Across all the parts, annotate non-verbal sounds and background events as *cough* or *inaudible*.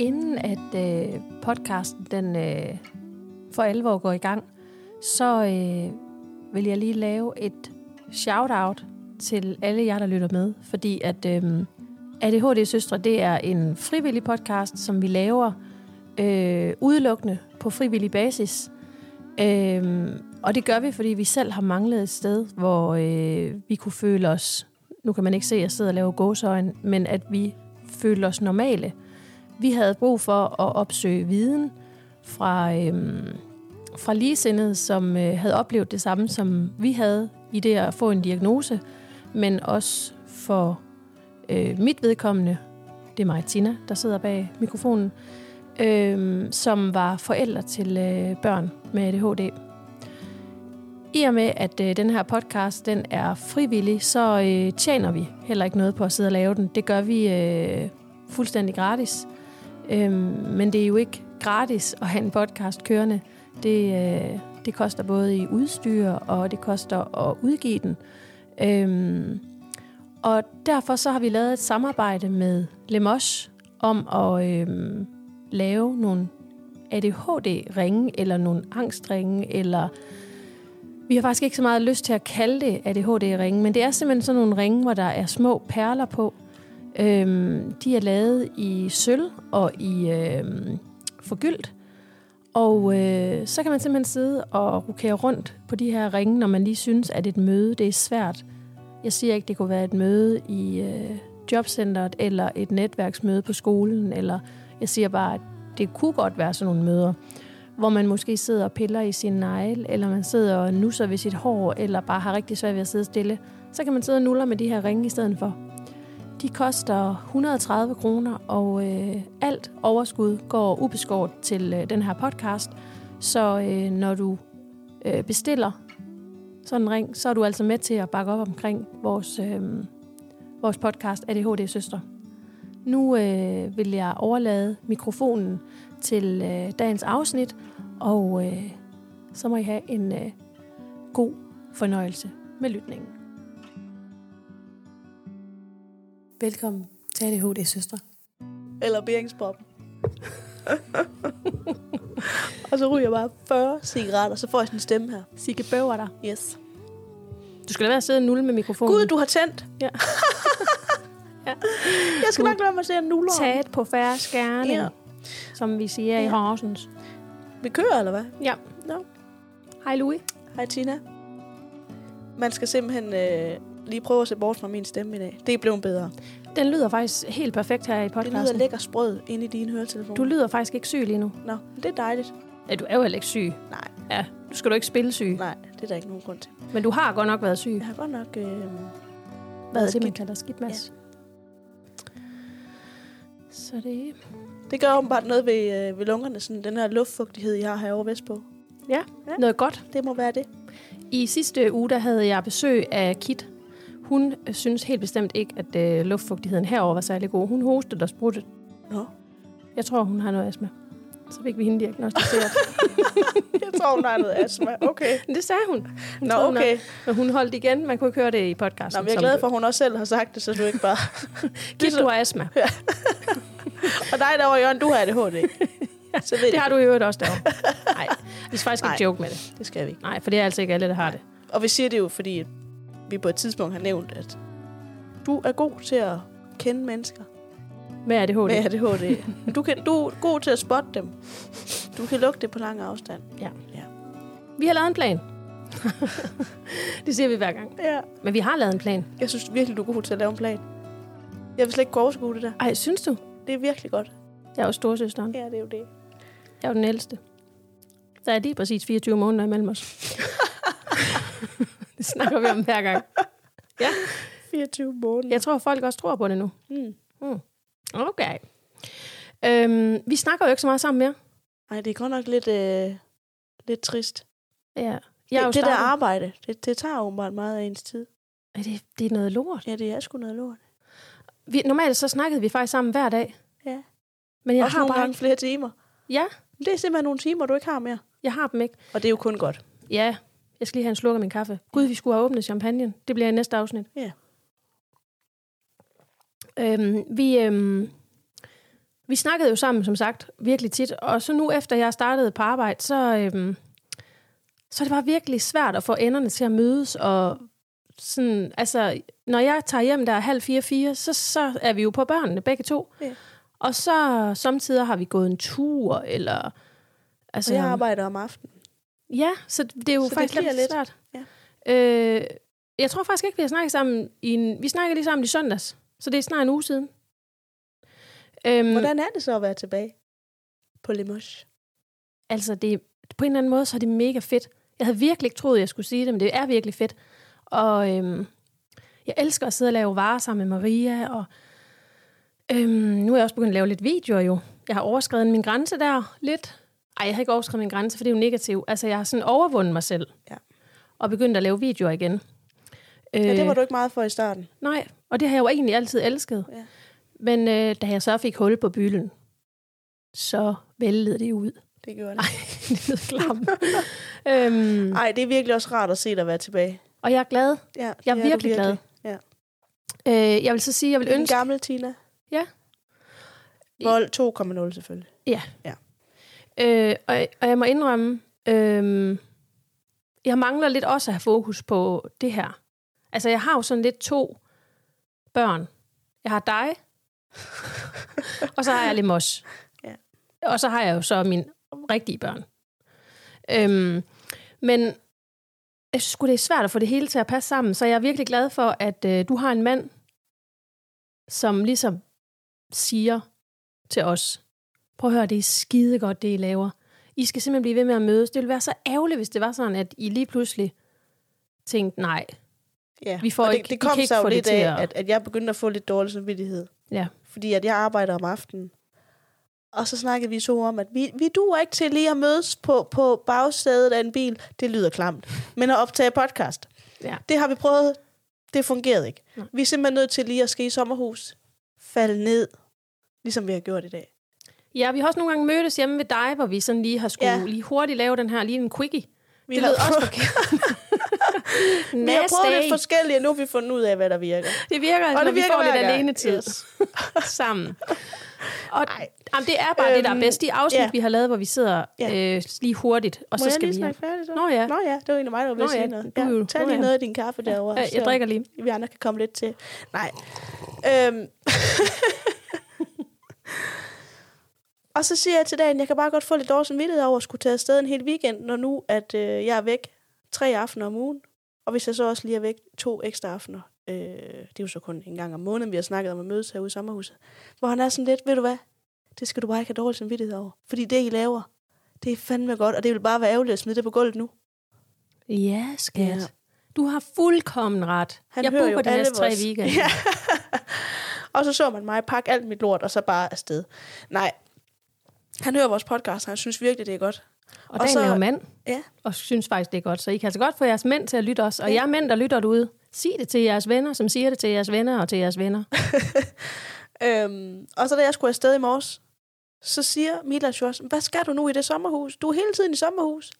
inden at øh, podcasten den øh, for alvor går i gang, så øh, vil jeg lige lave et shout-out til alle jer, der lytter med. Fordi at øh, ADHD Søstre, det er en frivillig podcast, som vi laver øh, udelukkende på frivillig basis. Øh, og det gør vi, fordi vi selv har manglet et sted, hvor øh, vi kunne føle os, nu kan man ikke se, at jeg sidder og laver gåsøjne, men at vi føler os normale. Vi havde brug for at opsøge viden fra, øhm, fra ligesindede, som øh, havde oplevet det samme, som vi havde i det at få en diagnose, men også for øh, mit vedkommende, det er mig, Tina, der sidder bag mikrofonen, øh, som var forældre til øh, børn med ADHD. I og med, at øh, den her podcast den er frivillig, så øh, tjener vi heller ikke noget på at sidde og lave den. Det gør vi øh, fuldstændig gratis. Øh, Øhm, men det er jo ikke gratis at have en podcast kørende. Det, øh, det koster både i udstyr, og det koster at udgive den. Øh, og derfor så har vi lavet et samarbejde med Lemos om at øh, lave nogle ADHD-ringe, eller nogle angstringe, eller vi har faktisk ikke så meget lyst til at kalde det ADHD-ringe, men det er simpelthen sådan nogle ringe, hvor der er små perler på. Øhm, de er lavet i sølv og i øhm, forgyldt. Og øh, så kan man simpelthen sidde og rokere rundt på de her ringe, når man lige synes, at et møde det er svært. Jeg siger ikke, det kunne være et møde i øh, jobcentret, eller et netværksmøde på skolen, eller jeg siger bare, at det kunne godt være sådan nogle møder hvor man måske sidder og piller i sin negl, eller man sidder og nusser ved sit hår, eller bare har rigtig svært ved at sidde stille, så kan man sidde og nuller med de her ringe i stedet for. De koster 130 kroner, og øh, alt overskud går ubeskåret til øh, den her podcast. Så øh, når du øh, bestiller sådan en ring, så er du altså med til at bakke op omkring vores, øh, vores podcast ADHD Søster. Nu øh, vil jeg overlade mikrofonen til øh, dagens afsnit, og øh, så må I have en øh, god fornøjelse med lytningen. Velkommen til ADHD Søstre. Eller Beringsbob. *laughs* og så ryger jeg bare 40 cigaretter, så får jeg sådan en stemme her. Sigge bøver dig. Yes. Du skal lade være at sidde og nulle med mikrofonen. Gud, du har tændt. Ja. *laughs* ja. Jeg skal nok lade at se en nuller. Tag på færre skærning, ja. som vi siger ja. i Horsens. Vi kører, eller hvad? Ja. No. Hej Louis. Hej Tina. Man skal simpelthen øh, lige prøve at se bort fra min stemme i dag. Det er blevet bedre. Den lyder faktisk helt perfekt her i podcasten. Det lyder lækker sprød inde i dine høretelefoner. Du lyder faktisk ikke syg lige nu. Nå, det er dejligt. Ja, du er jo heller ikke syg. Nej. Ja, du skal du ikke spille syg. Nej, det er der ikke nogen grund til. Men du har godt nok været syg. Jeg har godt nok... Øh, er det, man kalder skidt, Mads? Ja. Så det... Det gør åbenbart noget ved, øh, ved lungerne, sådan den her luftfugtighed, I har herovre vestpå. Ja, ja, noget godt. Det må være det. I sidste uge, der havde jeg besøg af Kit. Hun øh, synes helt bestemt ikke, at øh, luftfugtigheden herover var særlig god. Hun hostede og spruttede. Nå. Jeg tror, hun har noget astma. Så fik vi hende diagnostiseret. *laughs* jeg tror, hun har noget astma. Okay. Det sagde hun. hun Nå, okay. men hun holdt igen. Man kunne ikke høre det i podcasten. Nå, jeg er glad for, at hun også selv har sagt det, så du ikke bare... *laughs* Kit, du har astma. Ja. og dig derovre, Jørgen, du har ADHD. *laughs* ja, så ved det har du i øvrigt også derovre. Nej, vi skal faktisk ikke joke med det. det skal vi ikke. Nej, for det er altså ikke alle, der har det. Og vi siger det jo, fordi vi på et tidspunkt har nævnt, at du er god til at kende mennesker. Med ADHD. Med ADHD. du, kan, du er god til at spotte dem. Du kan lugte det på lang afstand. Ja. ja. Vi har lavet en plan. *laughs* det siger vi hver gang. Ja. Men vi har lavet en plan. Jeg synes virkelig, du er god til at lave en plan. Jeg vil slet ikke overskue det der. Ej, synes du? Det er virkelig godt. Jeg er jo storsøsteren. Ja, det er jo det. Jeg er jo den ældste. Der er lige præcis 24 måneder imellem os. *laughs* det snakker vi om hver gang. Ja. 24 måneder. Jeg tror, folk også tror på det nu. Mm. Mm. Okay. Øhm, vi snakker jo ikke så meget sammen mere. Nej, det er godt nok lidt, øh, lidt trist. Ja. Jeg det, det der arbejde, det, det tager åbenbart meget af ens tid. Er det, det er noget lort? Ja, det er sgu noget lort. Vi, normalt så snakkede vi faktisk sammen hver dag. Ja. Men jeg Også har nogle bare gange flere timer. Ja. Det er simpelthen nogle timer, du ikke har mere. Jeg har dem ikke. Og det er jo kun godt. Ja. Jeg skal lige have en sluk af min kaffe. Gud, vi skulle have åbnet champagne. Det bliver i næste afsnit. Ja. Øhm, vi, øhm, vi snakkede jo sammen, som sagt, virkelig tit. Og så nu efter jeg startede på arbejde, så, øhm, så er det bare virkelig svært at få enderne til at mødes. Og sådan, altså, når jeg tager hjem der er halv fire, fire, så, så er vi jo på børnene, begge to. Ja. Og så samtidig har vi gået en tur, eller... Altså, Så jeg arbejder om aftenen. Ja, så det er jo Så det faktisk bliver lidt lidt. svært. Ja. Øh, jeg tror faktisk ikke, vi har snakket sammen i en, Vi snakkede lige sammen i søndags, så det er snart en uge siden. Øhm, Hvordan er det så at være tilbage på Limoges? Altså, det, på en eller anden måde, så er det mega fedt. Jeg havde virkelig ikke troet, jeg skulle sige det, men det er virkelig fedt. Og øhm, jeg elsker at sidde og lave varer sammen med Maria, og øhm, nu er jeg også begyndt at lave lidt videoer jo. Jeg har overskrevet min grænse der lidt. Ej, jeg har ikke overskrevet min grænse, for det er jo negativt. Altså, jeg har sådan overvundet mig selv. Ja. Og begyndt at lave videoer igen. Øh, Ja, det var du ikke meget for i starten. Nej, og det har jeg jo egentlig altid elsket. Ja. Men øh, da jeg så fik hul på bylden, så væltede det ud. Det gjorde det. Ej, *laughs* det lød klamt. øhm, Ej, det er virkelig også rart at se dig være tilbage. og jeg er glad. Ja, Jeg det er du virkelig glad. Ja. Øh, jeg vil så sige, jeg vil En ønske... gammel Tina. Ja. Vold 2,0 selvfølgelig. Øh, og, og jeg må indrømme, øh, jeg mangler lidt også at have fokus på det her. Altså, jeg har jo sådan lidt to børn. Jeg har dig, *laughs* og så har jeg Lemos. Ja. Og så har jeg jo så mine rigtige børn. Øhm, men jeg synes det er svært at få det hele til at passe sammen, så jeg er virkelig glad for, at øh, du har en mand, som ligesom siger til os, prøv at høre, det er skide godt, det I laver. I skal simpelthen blive ved med at mødes. Det ville være så ærgerligt, hvis det var sådan, at I lige pludselig tænkte, nej, Ja. Vi får og ikke- det, det kom så jo det lidt af, at- at, jeg begyndte at få lidt dårlig samvittighed. Ja. Fordi at jeg arbejder om aftenen. Og så snakkede vi to om, at vi, vi duer ikke til lige at mødes på, på bagsædet af en bil. Det lyder klamt. Men at optage podcast. Ja. Det har vi prøvet. Det fungerede ikke. Nej. Vi er simpelthen nødt til lige at ske i sommerhus. Falde ned. Ligesom vi har gjort i dag. Ja, vi har også nogle gange mødtes hjemme ved dig, hvor vi sådan lige har skulle Ja. ja. lige hurtigt lave den her, lige en quickie. Vi Det har, lød også forkert. *laughs* vi har prøvet lidt forskellige, og nu har vi fundet ud af, hvad der virker. Det virker, altså, Og det vi virker får lidt alene tid Yes. *laughs* sammen. Og Ej. jamen, det er bare øhm, det, der er Øhm, bedst. De afsnit, ja. vi har lavet, hvor vi sidder Ja. øh, lige hurtigt, og Må så jeg skal lige vi hjem. snakke færdigt så? Nå ja, Nå ja, det var egentlig mig, der var ved at sige ja, noget. Ja, tag lige ja. noget af din kaffe derovre. jeg, jeg drikker lige. Vi andre kan komme lidt til. Nej. *laughs* Øhm. Og så siger jeg til dagen, jeg kan bare godt få lidt dårlig samvittighed over at skulle tage afsted en hel weekend, når nu at øh, jeg er væk tre aftener om ugen. Og hvis jeg så også lige er væk to ekstra aftener, øh, det er jo så kun en gang om måneden, vi har snakket om at mødes herude i sommerhuset, hvor han er sådan lidt, ved du hvad, det skal du bare ikke have dårlig samvittighed over. Fordi det, I laver, det er fandme godt, og det vil bare være ærgerligt at smide det på gulvet nu. Ja, skat. Ja. Du har fuldkommen ret. Han jeg hører booker jo de alle næste tre weekender. *laughs* Ja. og så så man mig pakke alt mit lort, og så bare afsted. Nej, han hører vores podcast, og han synes virkelig, det er godt. Og, Og og så- Dan er jo mand, Ja. og synes faktisk, det er godt. Så I kan altså godt få jeres mænd til at lytte os. Og Ja. jer mænd, der lytter derude, sig det til jeres venner, som siger det til jeres venner og til jeres venner. *laughs* Øhm, og så da jeg skulle afsted i morges, så siger Milas jo også, hvad skal du nu i det sommerhus? Du er hele tiden i sommerhus.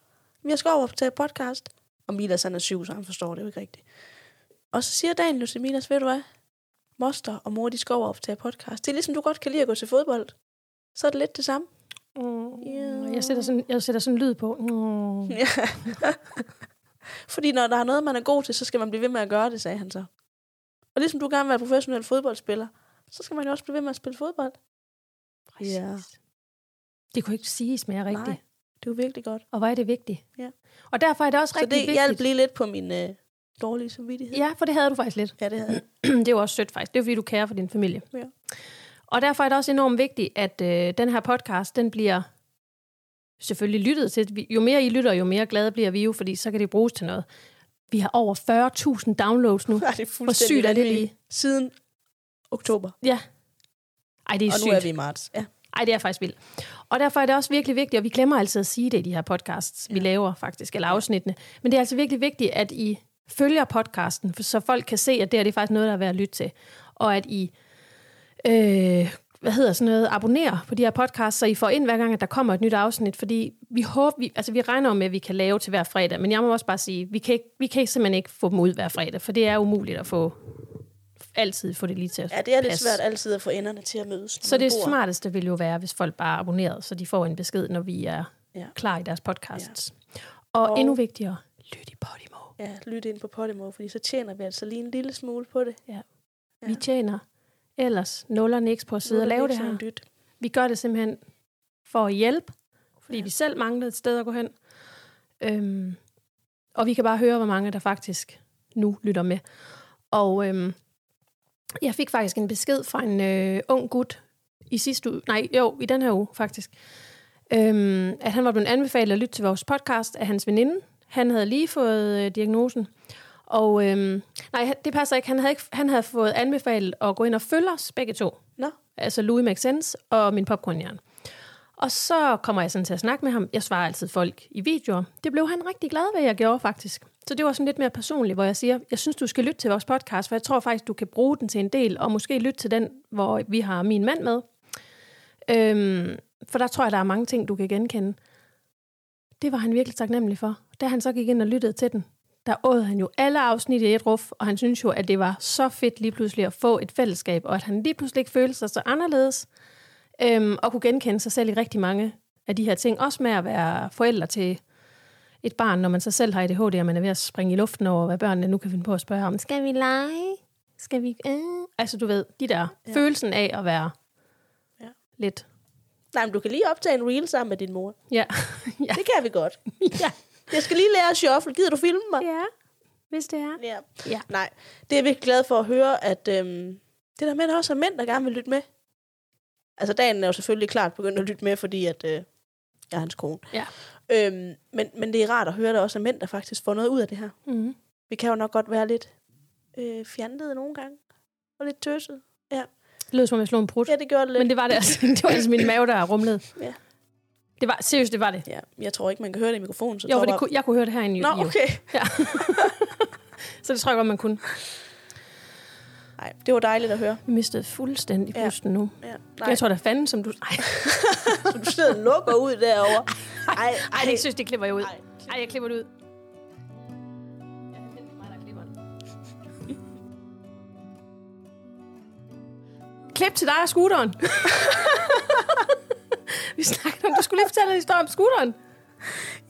Jeg skal over tage podcast. Og Milas han er syv, så han forstår det jo ikke rigtigt. Og så siger Daniel til Milas, ved du hvad? Moster og mor, de skal over tage podcast. Det er ligesom, du godt kan lide at gå til fodbold. Så er det lidt det samme. Mm. Ja. Jeg, sætter sådan, jeg sætter sådan lyd på. Mm. Ja. *laughs* Fordi når der er noget, man er god til, så skal man blive ved med at gøre det, sagde han så. Og ligesom du gerne vil være professionel fodboldspiller, så skal man jo også blive ved med at spille fodbold. Præcis. Ja. Det kunne ikke siges mere rigtigt. Nej, det er jo virkelig godt. Og hvor er det vigtigt. Ja. Og derfor er det også Så rigtig det vigtigt. hjalp lige lidt på min øh, dårlige samvittighed. Ja, for det havde du faktisk lidt. ja det havde jeg. *clears throat* det er jo også sødt faktisk. Det er jo, fordi, du kærer for din familie. Ja. Og derfor er det også enormt vigtigt, at øh, den her podcast, den bliver selvfølgelig lyttet til. Jo mere I lytter, jo mere glade bliver vi jo, fordi så kan det bruges til noget. Vi har over 40.000 downloads nu. *laughs* Ja, det er Hvor sygt er det lige? Siden oktober. Ja. Ej, det er og sygt. nu er vi i marts. Ja. Ej, det er faktisk vildt. Og derfor er det også virkelig vigtigt, og vi glemmer altid at sige det i de her podcasts, ja. vi laver faktisk, eller afsnittene. Men det er altså virkelig vigtigt, at I følger podcasten, så folk kan se, at det her det er faktisk noget, der er værd at lytte til. Og at I, øh, hvad hedder sådan noget, abonnerer på de her podcasts, så I får ind hver gang, at der kommer et nyt afsnit. Fordi vi håber, vi, altså vi regner med, at vi kan lave til hver fredag, men jeg må også bare sige, vi kan, ikke, vi kan simpelthen ikke få dem ud hver fredag, for det er umuligt at få altid få det lige til at Ja, det er lidt passe. svært altid at få enderne til at mødes. Så det bor. smarteste vil jo være, hvis folk bare abonnerede, så de får en besked, når vi er Ja. klar i deres podcasts. Ja. Og, Og- og endnu vigtigere, lyt i Podimo. Ja, lyt ind på Podimo, fordi så tjener vi altså lige en lille smule på det. Ja. Ja. Vi tjener ellers nul og niks på at sidde og lave det ikke her. Dyt. Vi gør det simpelthen for at hjælpe, fordi ja. vi selv manglede et sted at gå hen. Øhm, og vi kan bare høre, hvor mange der faktisk nu lytter med. Og øhm, jeg fik faktisk en besked fra en øh, ung gut i sidste uge, nej, jo, i den her uge faktisk, øhm, at han var blevet anbefalet at lytte til vores podcast af hans veninde. Han havde lige fået øh, diagnosen. Og øhm, nej, det passer ikke. Han havde, ikke. han havde fået anbefalet at gå ind og følge os begge to Nå, altså Louis Makes Sense og min popcornjern. Og så kommer jeg sådan til at snakke med ham. Jeg svarer altid folk i videoer. Det blev han rigtig glad ved, jeg gjorde faktisk. Så det var sådan lidt mere personligt, hvor jeg siger, jeg synes, du skal lytte til vores podcast, for jeg tror faktisk, du kan bruge den til en del, og måske lytte til den, hvor vi har min mand med. Øhm, for der tror jeg, der er mange ting, du kan genkende. Det var han virkelig taknemmelig for. Da han så gik ind og lyttede til den, der åd han jo alle afsnit i et ruf, og han synes jo, at det var så fedt lige pludselig at få et fællesskab, og at han lige pludselig ikke følte sig så anderledes, øhm, og kunne genkende sig selv i rigtig mange af de her ting. Også med at være forældre til et barn, når man så selv har ADHD, og man er ved at springe i luften over, hvad børnene nu kan finde på at spørge om. Skal vi lege? Skal vi... Øh? Altså, du ved, de der Ja. følelsen af at være Ja. ja. lidt... Nej, men du kan lige optage en reel sammen med din mor. Ja. *laughs* ja. Det kan vi godt. *laughs* ja. Jeg skal lige lære at shuffle. Gider du filme mig? ja, hvis det er. Ja. Ja. Nej, det er jeg virkelig glad for at høre, at øhm, det der med, at der også er mænd, der gerne vil lytte med. Altså, dagen er jo selvfølgelig klart begyndt at lytte med, fordi at, øh, jeg er hans kone. Ja. Øhm, men, men det er rart at høre, at der også er mænd, der faktisk får noget ud af det her. Mm. Vi kan jo nok godt være lidt øh, fjandede nogle gange. Og lidt tøset. Det lød som om jeg slog en brud. Ja, det gjorde det lidt. Men det var det altså. *laughs* Det var altså min mave, der rumlede. Ja. Det var, seriøst, det var det. Ja, jeg tror ikke, man kan høre det i mikrofonen. Så Jo, for det kunne, jeg kunne høre det herinde i Nå, okay. *laughs* Ja. *laughs* så det tror jeg godt, man kunne. Nej, det var dejligt at høre. Vi mistede fuldstændig Ja. pusten nu. Ja, Nej. Jeg tror, der fanden, som du... Ej, *laughs* så du sidder og lukker ud derovre. Ej, ej, det synes, det klipper jeg ud. Ej. Ej, jeg klipper det ud. Klip til dig og scooteren. *laughs* Vi snakkede om, du skulle lige fortælle en historie om scooteren.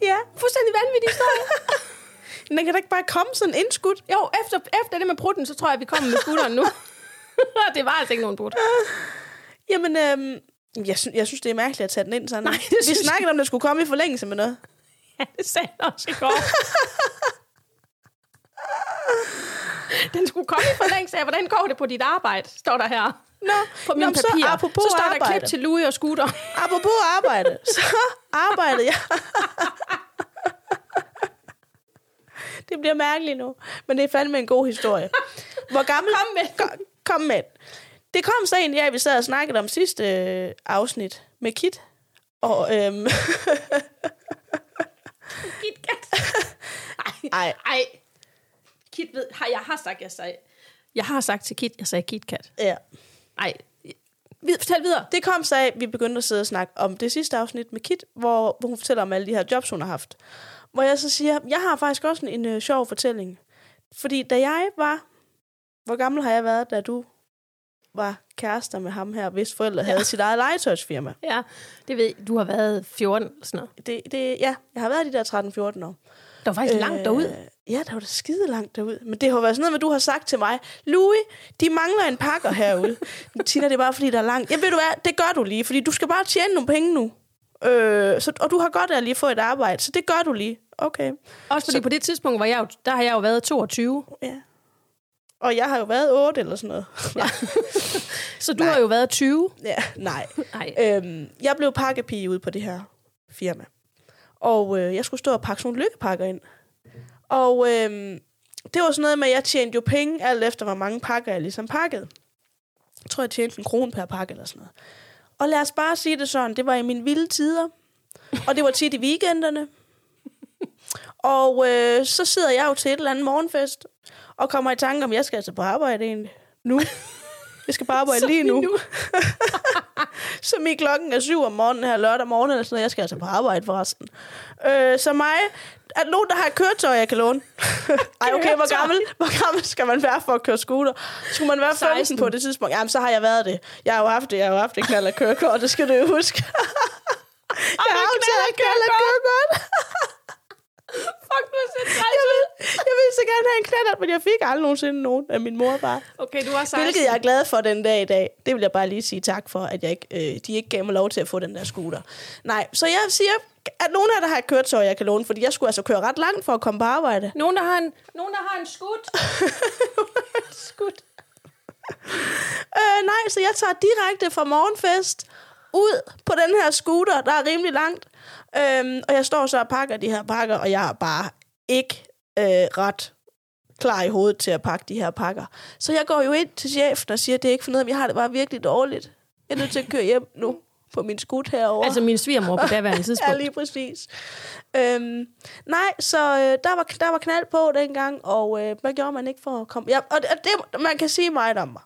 Ja, Fuldstændig vanvittig historie. *laughs* men den kan da ikke bare komme sådan indskudt. Jo, efter, efter det med prutten, så tror jeg, vi kommer med scooteren nu. *laughs* det var altså ikke nogen brud. Jamen, øhm, jeg, sy- jeg synes, det er mærkeligt at tage den ind sådan. Nej, det Vi snakkede om, at den skulle komme i forlængelse med noget. Ja, det sagde han også i går. Den skulle komme i forlængelse af, hvordan går det på dit arbejde, står der her. Nå, På mine Nå, men så papirer. apropos så står der arbejde. klip til Louis og Scooter. Apropos arbejde, så arbejdede jeg. det bliver mærkeligt nu, men det er fandme en god historie. Hvor gammel... Kom med. Kom, kom med. Det kom så egentlig af, vi sad og snakkede om sidste øh, afsnit med Kit. Og øhm, *laughs* KitKat. ej, Ej. Kit ved, har, jeg har sagt, jeg sagde. Jeg har sagt til Kit, jeg sagde KitKat. ja. Ej. Fortæl videre. Det kom så af, vi begyndte at sidde og snakke om det sidste afsnit med Kit, hvor, hvor hun fortæller om alle de her jobs, hun har haft. Hvor jeg så siger, jeg har faktisk også en, øh, sjov fortælling. Fordi da jeg var... Hvor gammel har jeg været, da du var kærester med ham her, hvis forældre havde sit eget legetøjsfirma? Ja, det ved jeg. Du har været 14 eller sådan noget. Det, det, ja, jeg har været de der 13-14 år. Det var faktisk øh, langt derud. Ja, der var det skide langt derud. Men det har været sådan noget, med, du har sagt til mig, Louis, de mangler en pakker herude. *laughs* Tina, det er bare, fordi der er langt. Ja, ved du hvad, det gør du lige, fordi du skal bare tjene nogle penge nu. Øh, så, og du har godt af at lige få et arbejde, så det gør du lige. Okay. Også fordi så- på det tidspunkt, hvor jeg, jo- der har jeg jo været 22. Ja. Og jeg har jo været 8 eller sådan noget. *laughs* Så du Nej. har jo været 20. *laughs* ja, nej. Nej. Øhm, jeg blev pakkepige ude på det her firma. Og øh, jeg skulle stå og pakke sådan nogle lykkepakker ind. Og øhm, det var sådan noget med, at jeg tjente jo penge, alt efter hvor mange pakker jeg ligesom pakkede. Jeg tror, jeg tjente en krone per pakke eller sådan noget. Og lad os bare sige det sådan, det var i mine vilde tider. Og det var tit i weekenderne. Og øh, så sidder jeg jo til et eller andet morgenfest, og kommer i tanke om, jeg skal altså på arbejde egentlig. Nu. Jeg skal bare arbejde lige nu. nu. *laughs* som i klokken er syv om morgenen her lørdag morgen, eller sådan noget. Jeg skal altså på arbejde forresten. Øh, så mig, er der nogen, der har et køretøj, jeg kan låne? *laughs* Ej, okay, hvor gammel, hvor gammel skal man være for at køre scooter? Skulle man være 15 16. på det tidspunkt? Jamen, så har jeg været det. Jeg har jo haft det, jeg har jo haft det knald af kørekort, det skal du jo huske. *laughs* jeg har jo taget knald af kørekort. Fuck, du er så Jeg vil, jeg vil så gerne have en knallert, men jeg fik aldrig nogensinde nogen af min mor bare. Okay, du var 16. Hvilket jeg er glad for den dag i dag. Det vil jeg bare lige sige tak for, at jeg ikke, øh, de ikke gav mig lov til at få den der scooter. Nej, så jeg siger, at nogen af der har et køretøj, jeg kan låne, fordi jeg skulle altså køre ret langt for at komme på arbejde. Nogen, der har en, nogen, der har en skud. *laughs* Skud. øh, nej, så jeg tager direkte fra morgenfest ud på den her scooter, der er rimelig langt. Øhm, og jeg står så og pakker de her pakker, og jeg er bare ikke øh, ret klar i hovedet til at pakke de her pakker. Så jeg går jo ind til chefen og siger, det er ikke for noget, men jeg har det bare virkelig dårligt. Jeg er nødt til at køre hjem nu på min skud herovre. Altså min svigermor på daværende *laughs* Ja, tidspunkt. lige præcis. Øhm, nej, så øh, der, var, der var knald på dengang, og øh, hvad gjorde man ikke for at komme... Ja, og det, det, man kan sige meget om mig.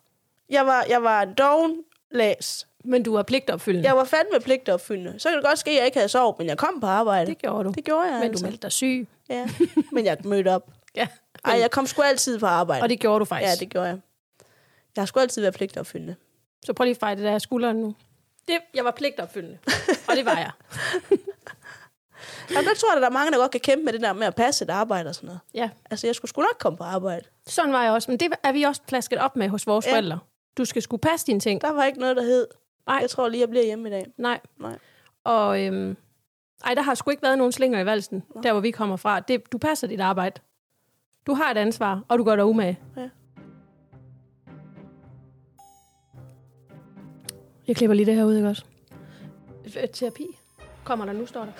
Jeg var, jeg var en doven læs. Men du var pligtopfyldende. Jeg var fandme pligtopfyldende. Så kan det godt ske, at jeg ikke havde sovet, men jeg kom på arbejde. Det gjorde du. det gjorde jeg Men du altså. meldte dig syg. Ja, men jeg mødte op. *laughs* Ja. Ej, jeg kom sgu altid på arbejde. Og det gjorde du faktisk. Ja, det gjorde jeg. Jeg har sgu altid været pligtopfyldende. Så prøv lige at fejre det der skulderen nu. Det, jeg var pligtopfyldende. Og det var jeg. *laughs* Og der tror jeg, at der er mange, der godt kan kæmpe med det der med at passe et arbejde og sådan noget. Ja, Altså, jeg skulle sgu nok komme på arbejde. sådan var jeg også. Men det er vi også plasket op med hos vores Ja. ja. forældre. Du skal skulle passe dine ting. Der var ikke noget, der hed, Nej. jeg tror lige, jeg bliver hjemme i dag. Nej. Nej. Og øhm, ej, der har sgu ikke været nogen slinger i valsen, der hvor vi kommer fra. Det, du passer dit arbejde. Du har et ansvar, og du gør dig umage. Ja. Jeg klipper lige det her ud, ikke også? Øh, Terapi. Kommer der nu, står der.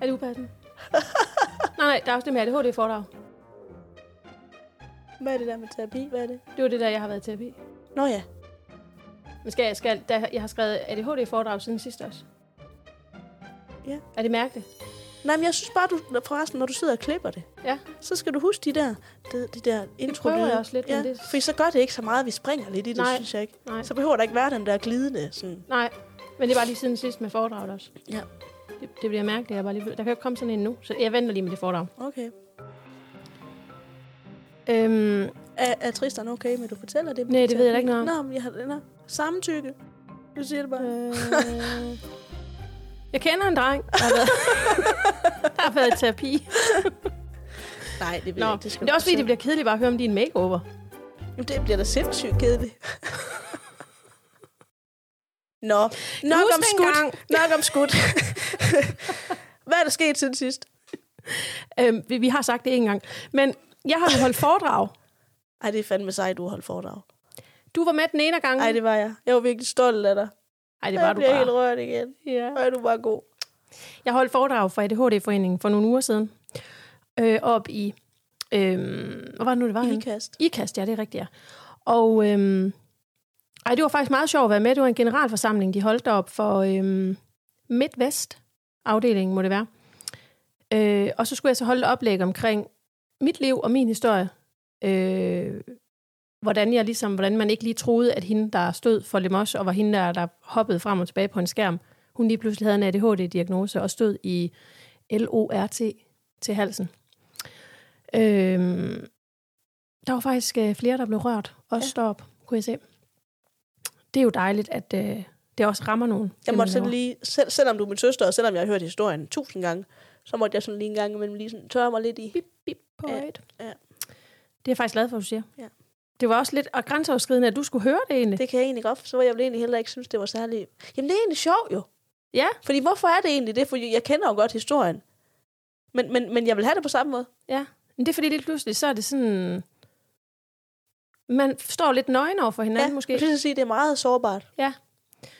Er det upassende? *laughs* nej, nej, der er også det med ADHD-foredrag. Hvad er det der med terapi? Hvad er det? Det var det der, jeg har været i terapi. Nå ja. Men skal, jeg- skal, der, jeg har skrevet ADHD-foredrag siden sidst også. Ja. Er det mærkeligt? Nej, men jeg synes bare, du, forresten, når du sidder og klipper det, Ja. så skal du huske de der, de, de der intro prøver jeg også lidt, men ja, det- Fordi så gør det ikke så meget, at vi springer lidt i det, Nej. synes jeg ikke. Nej. Så behøver der ikke være den der glidende sådan. Nej, men det er bare lige siden sidst med foredraget også. Ja. Det, det bliver mærkeligt. Jeg bare lige, der kan jo ikke komme sådan en nu, så jeg venter lige med det foredrag. Okay. Øhm, Er, er Tristan okay med, at du fortæller det? Nej, det ved jeg da ikke noget om. Nå, men jeg har her samtykke. Du siger det bare. øh, jeg kender en dreng, der har været, *laughs* der har været i terapi. Nej, det ved Nå, jeg men ikke. Det, skal det er også fordi, det bliver kedeligt bare at høre om din makeover. Jamen, det bliver da sindssygt kedeligt. *laughs* Nå, nok huske om skud. Nok om skud. *laughs* Hvad er der sket siden sidst? Øhm, vi, vi har sagt det en gang. Men jeg har jo holdt foredrag. Ej, det er fandme sejt, du har holdt foredrag. Du var med den ene gang. Ej, det var jeg. Jeg var virkelig stolt af dig. Ej, det var jeg du bare. helt rørt igen. Ja. Er du bare god. Jeg holdt foredrag for ADHD-foreningen for nogle uger siden. Øh, op i... Øh, hvad var det nu, det var? henne? Ikast. IKAST, ja, det er rigtigt, ja. Og øhm, ej, det var faktisk meget sjovt at være med. Det var en generalforsamling, de holdt op for øhm, Midtvest-afdelingen, må det være. Øh, og så skulle jeg så holde et oplæg omkring mit liv og min historie. Øh, hvordan jeg ligesom, hvordan man ikke lige troede, at hende, der stod for Lemos, og var hende, der, der hoppede frem og tilbage på en skærm, hun lige pludselig havde en ADHD-diagnose og stod i LORT til halsen. Øh, der var faktisk øh, flere, der blev rørt. Også Ja. stop, kunne jeg se. Det er jo dejligt, at øh, det også rammer nogen. Jeg måtte sådan lige, selv, selvom du er min søster, og selvom jeg har hørt historien tusind gange, så måtte jeg sådan lige en gang imellem lige sådan tørre mig lidt i. Bip, bip på ja, ja. Det er jeg faktisk glad for, at du siger. Ja. Det var også lidt og grænseoverskridende, at du skulle høre det egentlig. Det. Det kan jeg egentlig godt, så jeg ville egentlig heller ikke synes, det var særlig... Jamen, det er egentlig sjovt jo. Ja, Fordi hvorfor er det egentlig det? For jeg kender jo godt historien. Men, men, men jeg vil have det på samme måde. ja. Men det er fordi, lige pludselig, så er det sådan... Man står lidt nøgen over for hinanden, ja, måske. Jeg synes, sige, det er meget sårbart. Ja.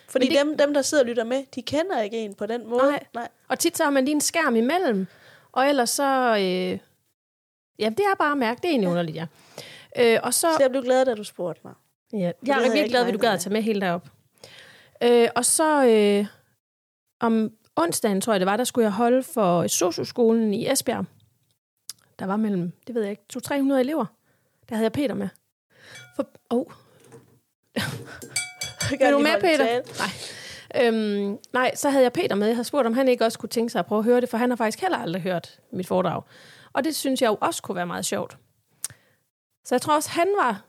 Fordi det- dem, dem, der sidder og lytter med, de kender ikke en på den måde. Nej. Nej. Og tit så har man lige en skærm imellem. Og ellers så... Øh, ja, det er bare at mærke. Det er egentlig underligt, ja. Øh, og så... Så jeg blev glad, da du spurgte mig. Ja, jeg er virkelig glad, at du gad at tage med hele derop. Øh, og så øh, om onsdagen, tror jeg det var, der skulle jeg holde for socioskolen i Esbjerg. Der var mellem, det ved jeg ikke, 200-300 elever. Der havde jeg Peter med. For, oh. Er *laughs* du med, Peter? tale. Nej. Øhm, nej, så havde jeg Peter med. Jeg havde spurgt, om han ikke også kunne tænke sig at prøve at høre det, for han har faktisk heller aldrig hørt mit foredrag. Og det synes jeg jo også kunne være meget sjovt. Så jeg tror også, han var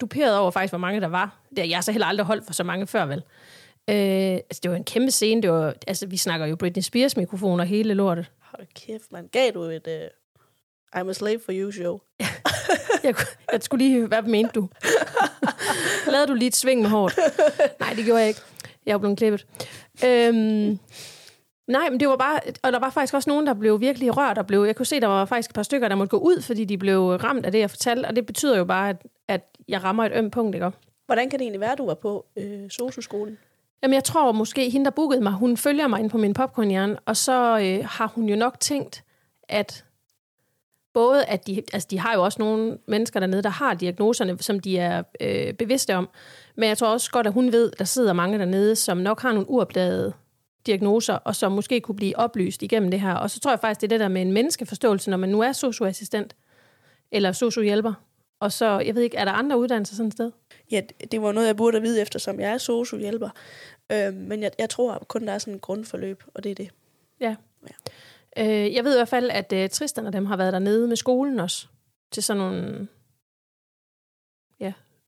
duperet over faktisk, hvor mange der var. Det har jeg så heller aldrig holdt for så mange før, vel? Øh, altså, det var en kæmpe scene. Det var, altså, vi snakker jo Britney Spears mikrofoner hele lortet. Hold kæft, man. Gav du et uh, I'm a slave for you show? *laughs* Jeg, jeg skulle lige hvad mente du? Lavede du lige et sving med hårdt? Nej, det gjorde jeg ikke. Jeg er blevet klippet. Øhm, nej, men det var bare... Og der var faktisk også nogen, der blev virkelig rørt. Og blev, jeg kunne se, der var faktisk et par stykker, der måtte gå ud, fordi de blev ramt af det, jeg fortalte. Og det betyder jo bare, at, at jeg rammer et ømt punkt, ikke? Hvordan kan det egentlig være, du var på øh, sosu-skolen? Jamen, jeg tror måske, hende, der bookede mig, hun følger mig ind på min popcornhjerne, og så øh, har hun jo nok tænkt, at både at de, altså de har jo også nogle mennesker dernede, der har diagnoserne, som de er øh, bevidste om, men jeg tror også godt, at hun ved, der sidder mange dernede, som nok har nogle uopdagede diagnoser, og som måske kunne blive oplyst igennem det her. Og så tror jeg faktisk, det er det der med en menneskeforståelse, når man nu er socioassistent eller sociohjælper. Og så, jeg ved ikke, er der andre uddannelser sådan et sted? Ja, det- var noget, jeg burde vide, eftersom jeg er sosu-hjælper. Øh, men jeg, jeg tror kun, der er sådan et grundforløb, og det er det. Ja. Øh, jeg ved i hvert fald, at øh, Tristan og dem har været dernede med skolen også, til sådan nogle ja,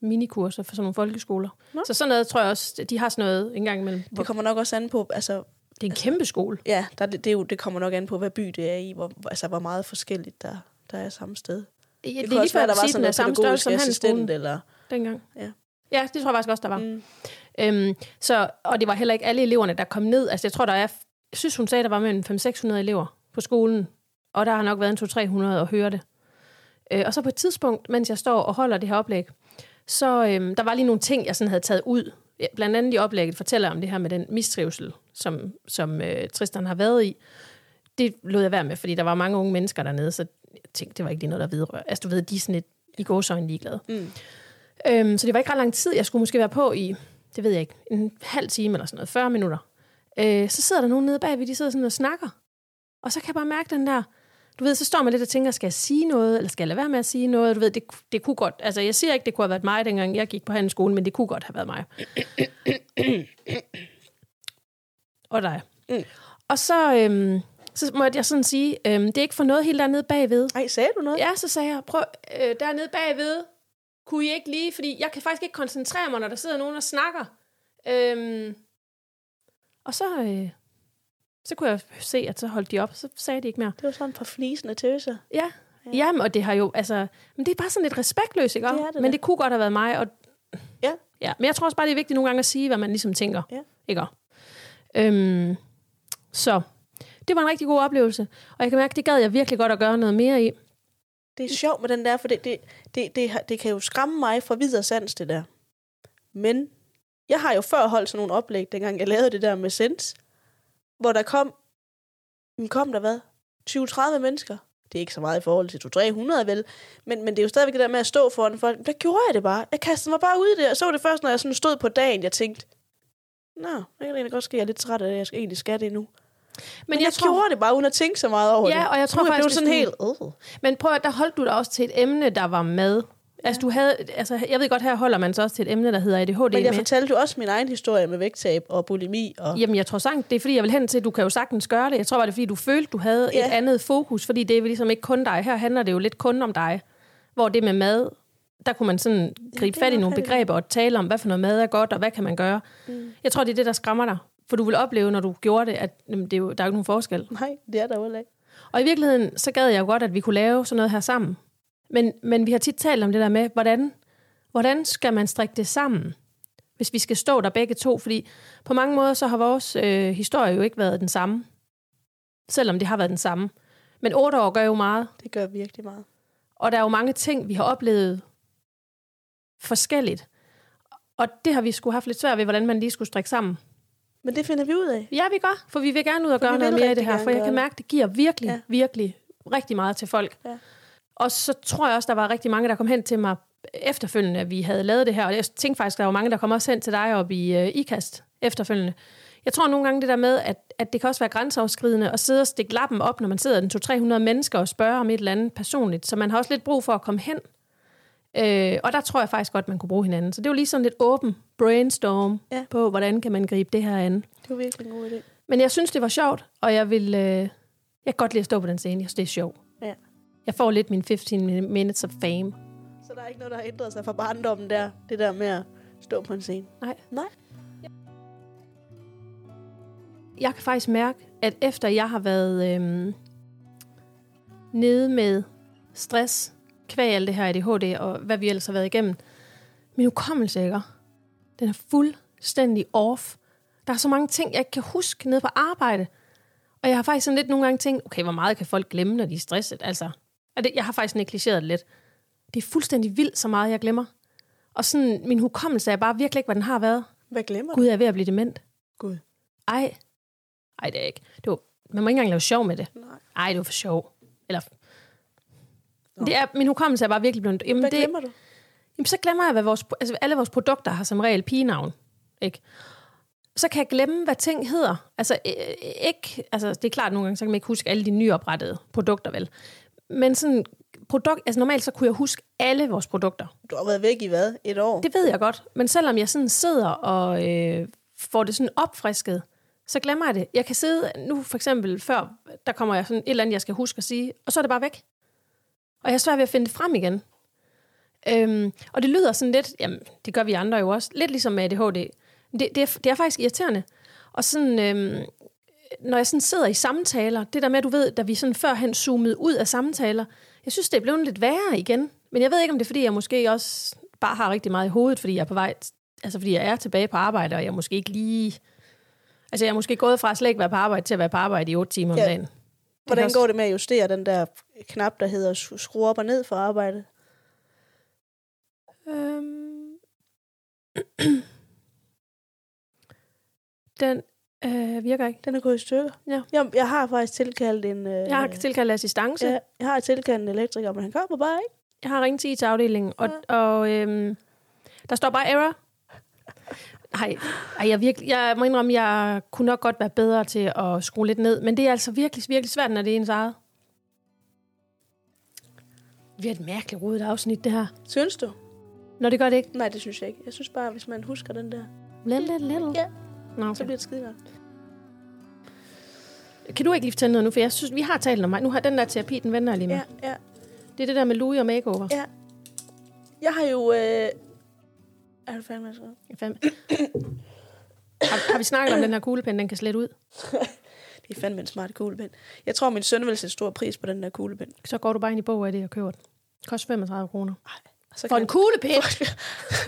minikurser for sådan nogle folkeskoler. Nå. Så sådan noget tror jeg også, de har sådan noget en gang imellem. Det kommer nok også an på, altså, Det er en kæmpe skole. ja, der, det, det, jo, det kommer nok an på, hvad by det er i, hvor, altså, hvor meget forskelligt der, der er samme sted. Det, Det, det kunne er også være, der var sådan størrelse pædagogisk som assistent, eller... dengang. Ja. Ja, det tror jeg faktisk også, der var. Mm. Øhm, så, og det var heller ikke alle eleverne, der kom ned. Altså, jeg tror, der er, jeg synes, hun sagde, der var mellem 500-600 elever på skolen, og der har nok været en 200-300 at høre det. Øh, og så på et tidspunkt, mens jeg står og holder det her oplæg, så øhm, der var lige nogle ting, jeg sådan havde taget ud. Ja, Blandt andet i oplægget fortæller om det her med den mistrivsel, som, som øh, Tristan har været i. Det lod jeg være med, fordi der var mange unge mennesker dernede, så jeg tænkte, det var ikke lige noget, der vedrører. Altså, du ved, de er sådan lidt i gåsøjne ligeglade. Mm. Øhm, så det var ikke ret lang tid. Jeg skulle måske være på i, det ved jeg ikke, en halv time eller sådan noget, 40 minutter. Øh, så sidder der nogen nede bagved, de sidder sådan og snakker. Og så kan jeg bare mærke den der, du ved, så står man lidt og tænker, skal jeg sige noget, eller skal jeg lade være med at sige noget? Du ved, det, det kunne godt, altså jeg siger ikke, det kunne have været mig, dengang jeg gik på handelsskolen, men det kunne godt have været mig. *clears throat* og dig. Mm. Og så, øhm, så måtte jeg sådan sige, øhm, det er ikke for noget helt dernede bagved. Ej, sagde du noget? Ja, så sagde jeg, prøv, øh, dernede bagved, kunne I ikke lige, fordi jeg kan faktisk ikke koncentrere mig, når der sidder nogen og snakker. Øhm, og så, øh, så kunne jeg se, at så holdt de op, så sagde de ikke mere. Det var sådan par flisende tøser. Ja, ja. Jamen, og det har jo, altså, men det er bare sådan lidt respektløst, ikke? Det er det men det kunne godt have været mig, og Ja. ja. Men jeg tror også bare, det er vigtigt nogle gange at sige, hvad man ligesom tænker. Ja. Ikke? Øhm, så det var en rigtig god oplevelse, og jeg kan mærke, det gad jeg virkelig godt at gøre noget mere i. Det er sjovt med den der, for det, det, det, det, det kan jo skræmme mig fra videre sans, det der. Men jeg har jo før holdt sådan nogle oplæg, dengang jeg lavede det der med Sens, hvor der kom, kom der hvad? 20-30 mennesker. Det er ikke så meget i forhold til 200-300 vel, men, men det er jo stadigvæk det der med at stå foran folk. Der gjorde jeg det bare. Jeg kastede mig bare ud i det, og så det først, når jeg sådan stod på dagen, jeg tænkte, Nå, det kan egentlig godt ske, jeg er lidt træt af det, jeg skal egentlig skal det nu. Men, men jeg, jeg tror... gjorde det bare, uden at tænke så meget over det. Ja, og jeg tror Nu jeg faktisk, hvis sådan du- helt... Uh. Men prøv at, der holdt du dig også til et emne, der var med. Altså, du havde, altså, jeg ved godt, her holder man så også til et emne, der hedder ADHD Men jeg med. fortalte jo også min egen historie med vægttab og bulimi. Og... Jamen, jeg tror sangt, det er fordi, jeg vil hen til, at du kan jo sagtens gøre det. Jeg tror bare, det er fordi, du følte, du havde Ja. et andet fokus, fordi det er ligesom ikke kun dig. Her handler det jo lidt kun om dig. Hvor det med mad, der kunne man sådan gribe er fat i nogle begreber og tale om, hvad for noget mad er godt, og hvad kan man gøre. Mm. Jeg tror, det er det, der skræmmer dig. For du vil opleve, når du gjorde det, at jamen, det er jo, der er jo ikke nogen forskel. Nej, det er der jo ikke. Og i virkeligheden, så gad jeg jo godt, at vi kunne lave sådan noget her sammen. Men, men vi har tit talt om det der med, hvordan, hvordan skal man strikke det sammen, hvis vi skal stå der begge to? Fordi på mange måder, så har vores øh, historie jo ikke været den samme. Selvom det har været den samme. Men otte år gør jo meget. Det gør virkelig meget. Og der er jo mange ting, vi har oplevet forskelligt. Og det har vi skulle haft lidt svært ved, hvordan man lige skulle strikke sammen. Men det finder vi ud af. Ja, vi gør, for vi vil gerne ud og For gøre noget mere i det her, for jeg kan mærke, det giver virkelig, ja. virkelig rigtig meget til folk. Ja. Og så tror jeg også, der var rigtig mange, der kom hen til mig efterfølgende, at vi havde lavet det her, og jeg tænkte faktisk, der var mange, der kom også hen til dig op i uh, IKAST efterfølgende. Jeg tror nogle gange det der med, at, at det kan også være grænseoverskridende at sidde og stikke lappen op, når man sidder den 200-300 mennesker og spørger om et eller andet personligt, så man har også lidt brug for at komme hen Øh, og der tror jeg faktisk godt, man kunne bruge hinanden. Så det var lige sådan lidt åben brainstorm Ja. på, hvordan kan man gribe det her an. Det var virkelig en god idé. Men jeg synes, det var sjovt, og jeg vil... Øh, jeg kan godt lide at stå på den scene. Jeg synes, det er sjovt. Ja. Jeg får lidt min 15 minutes of fame. Så der er ikke noget, der har ændret sig fra barndommen der. Det der med at stå på en scene. Nej. Nej. Jeg kan faktisk mærke, at efter jeg har været øhm, nede med stress, kvæg alt det her ADHD, og hvad vi ellers har været igennem, min hukommelse, ikke? Den er fuldstændig off. Der er så mange ting, jeg ikke kan huske nede på arbejde. Og jeg har faktisk sådan lidt nogle gange tænkt, okay, hvor meget kan folk glemme, når de er stresset? Altså, og det, jeg har faktisk negligeret det lidt. Det er fuldstændig vildt, så meget jeg glemmer. Og sådan, min hukommelse er bare virkelig ikke, hvad den har været. Hvad glemmer du? Gud, jeg er ved at blive dement. Gud. Ej. Ej, det er ikke. Det var, man må ikke engang lave sjov med det. Nej. Ej, det var for sjov. Eller, det er, min hukommelse er bare virkelig blevet... Jamen, Hvad det, glemmer du? jamen, så glemmer jeg, hvad vores, altså, alle vores produkter har som regel pigenavn. Ikke? Så kan jeg glemme, hvad ting hedder. Altså, øh, ikke, altså, det er klart, nogle gange, så kan man ikke huske alle de nyoprettede produkter, vel? Men sådan, produkt, altså normalt så kunne jeg huske alle vores produkter. Du har været væk i hvad? Et år? Det ved jeg godt. Men selvom jeg sådan sidder og øh, får det sådan opfrisket, så glemmer jeg det. Jeg kan sidde nu for eksempel før, der kommer jeg sådan et eller andet, jeg skal huske at sige, og så er det bare væk. Og jeg er svært ved at finde det frem igen. Øhm, og det lyder sådan lidt, jamen det gør vi andre jo også, lidt ligesom med ADHD. Det, det, er, det er faktisk irriterende. Og sådan, øhm, når jeg sådan sidder i samtaler, det der med, at du ved, da vi sådan førhen zoomede ud af samtaler, jeg synes, det er blevet lidt værre igen. Men jeg ved ikke, om det er, fordi jeg måske også bare har rigtig meget i hovedet, fordi jeg er på vej, altså fordi jeg er tilbage på arbejde, og jeg måske ikke lige... Altså jeg er måske gået fra at slet ikke være på arbejde til at være på arbejde i otte timer om Ja. dagen. Hvordan også- går det med at justere den der knap, der hedder sk- skru op og ned for arbejdet? Øhm. *clears throat* Den øh, virker ikke. Den er gået i stykker. Ja. Jeg, jeg har faktisk tilkaldt en... Øh, Jeg har tilkaldt assistance. ja, jeg har tilkaldt en elektriker, men han kommer bare ikke. Jeg har ringet til IT-afdelingen, og, og øhm, der står bare error. Ej, ej jeg, virkelig, jeg må indrømme, jeg kunne nok godt være bedre til at skrue lidt ned, men det er altså virkelig, virkelig svært, når det er ens eget. Vi har et mærkeligt rodet afsnit, det her. Synes du? Når det gør det ikke. Nej, det synes jeg ikke. Jeg synes bare, hvis man husker den der, Lidt, lidt, lidt. Ja. Nå, så okay. bliver det skide godt. Kan du ikke lige fortælle noget nu? For jeg synes, vi har talt om mig. Nu har den der terapi, den vender jeg lige med. Ja, ja, Det er det der med Louis og makeover. ja. Jeg har jo... Øh... Er du færdig med at har, har vi snakket om den her kuglepen, den kan slette ud? *laughs* Det er fandme en smart kuglepen. Jeg tror, min søn vil sætte stor pris på den der kuglepen. Så går du bare ind i bog af det og køber den. Koster 35 kroner. Så, For en kuglepen? *laughs*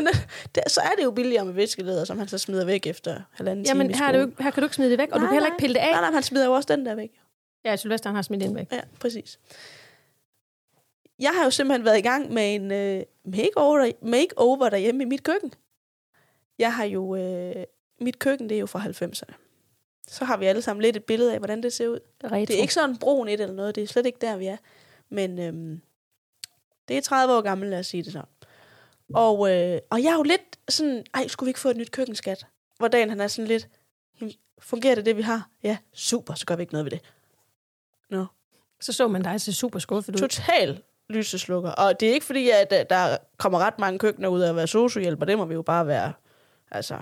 *laughs* det, så er det jo billigere med viskeleder, som han så smider væk efter halvanden Jamen, time her, er det jo, her kan du ikke smide det væk, og du Nej, kan heller nej. ikke pille det af. Nej, nej, han smider jo også den der væk. Ja, Sylvester han har smidt den væk. Ja, præcis. Jeg har jo simpelthen været i gang med en øh, makeover, makeover derhjemme i mit køkken. Jeg har jo... Øh, mit køkken, det er jo fra 90'erne. Så har vi alle sammen lidt et billede af, hvordan det ser ud. Retro. Det er ikke sådan brun et eller noget. Det er slet ikke der, vi er. Men øhm, det er 30 år gammelt, lad os sige det så. Og, øh, og jeg er jo lidt sådan, ej, skulle vi ikke få et nyt køkkenskat? Hvor dagen han er sådan lidt, "Jamen, fungerer det det, vi har? Ja, super, så gør vi ikke noget ved det. Nå. Så så man dig se super skuffet ud. Total lyseslukker. Og det er ikke fordi, at øh, der kommer ret mange køkkener ud af at være sociohjælper. Det må vi jo bare være, altså,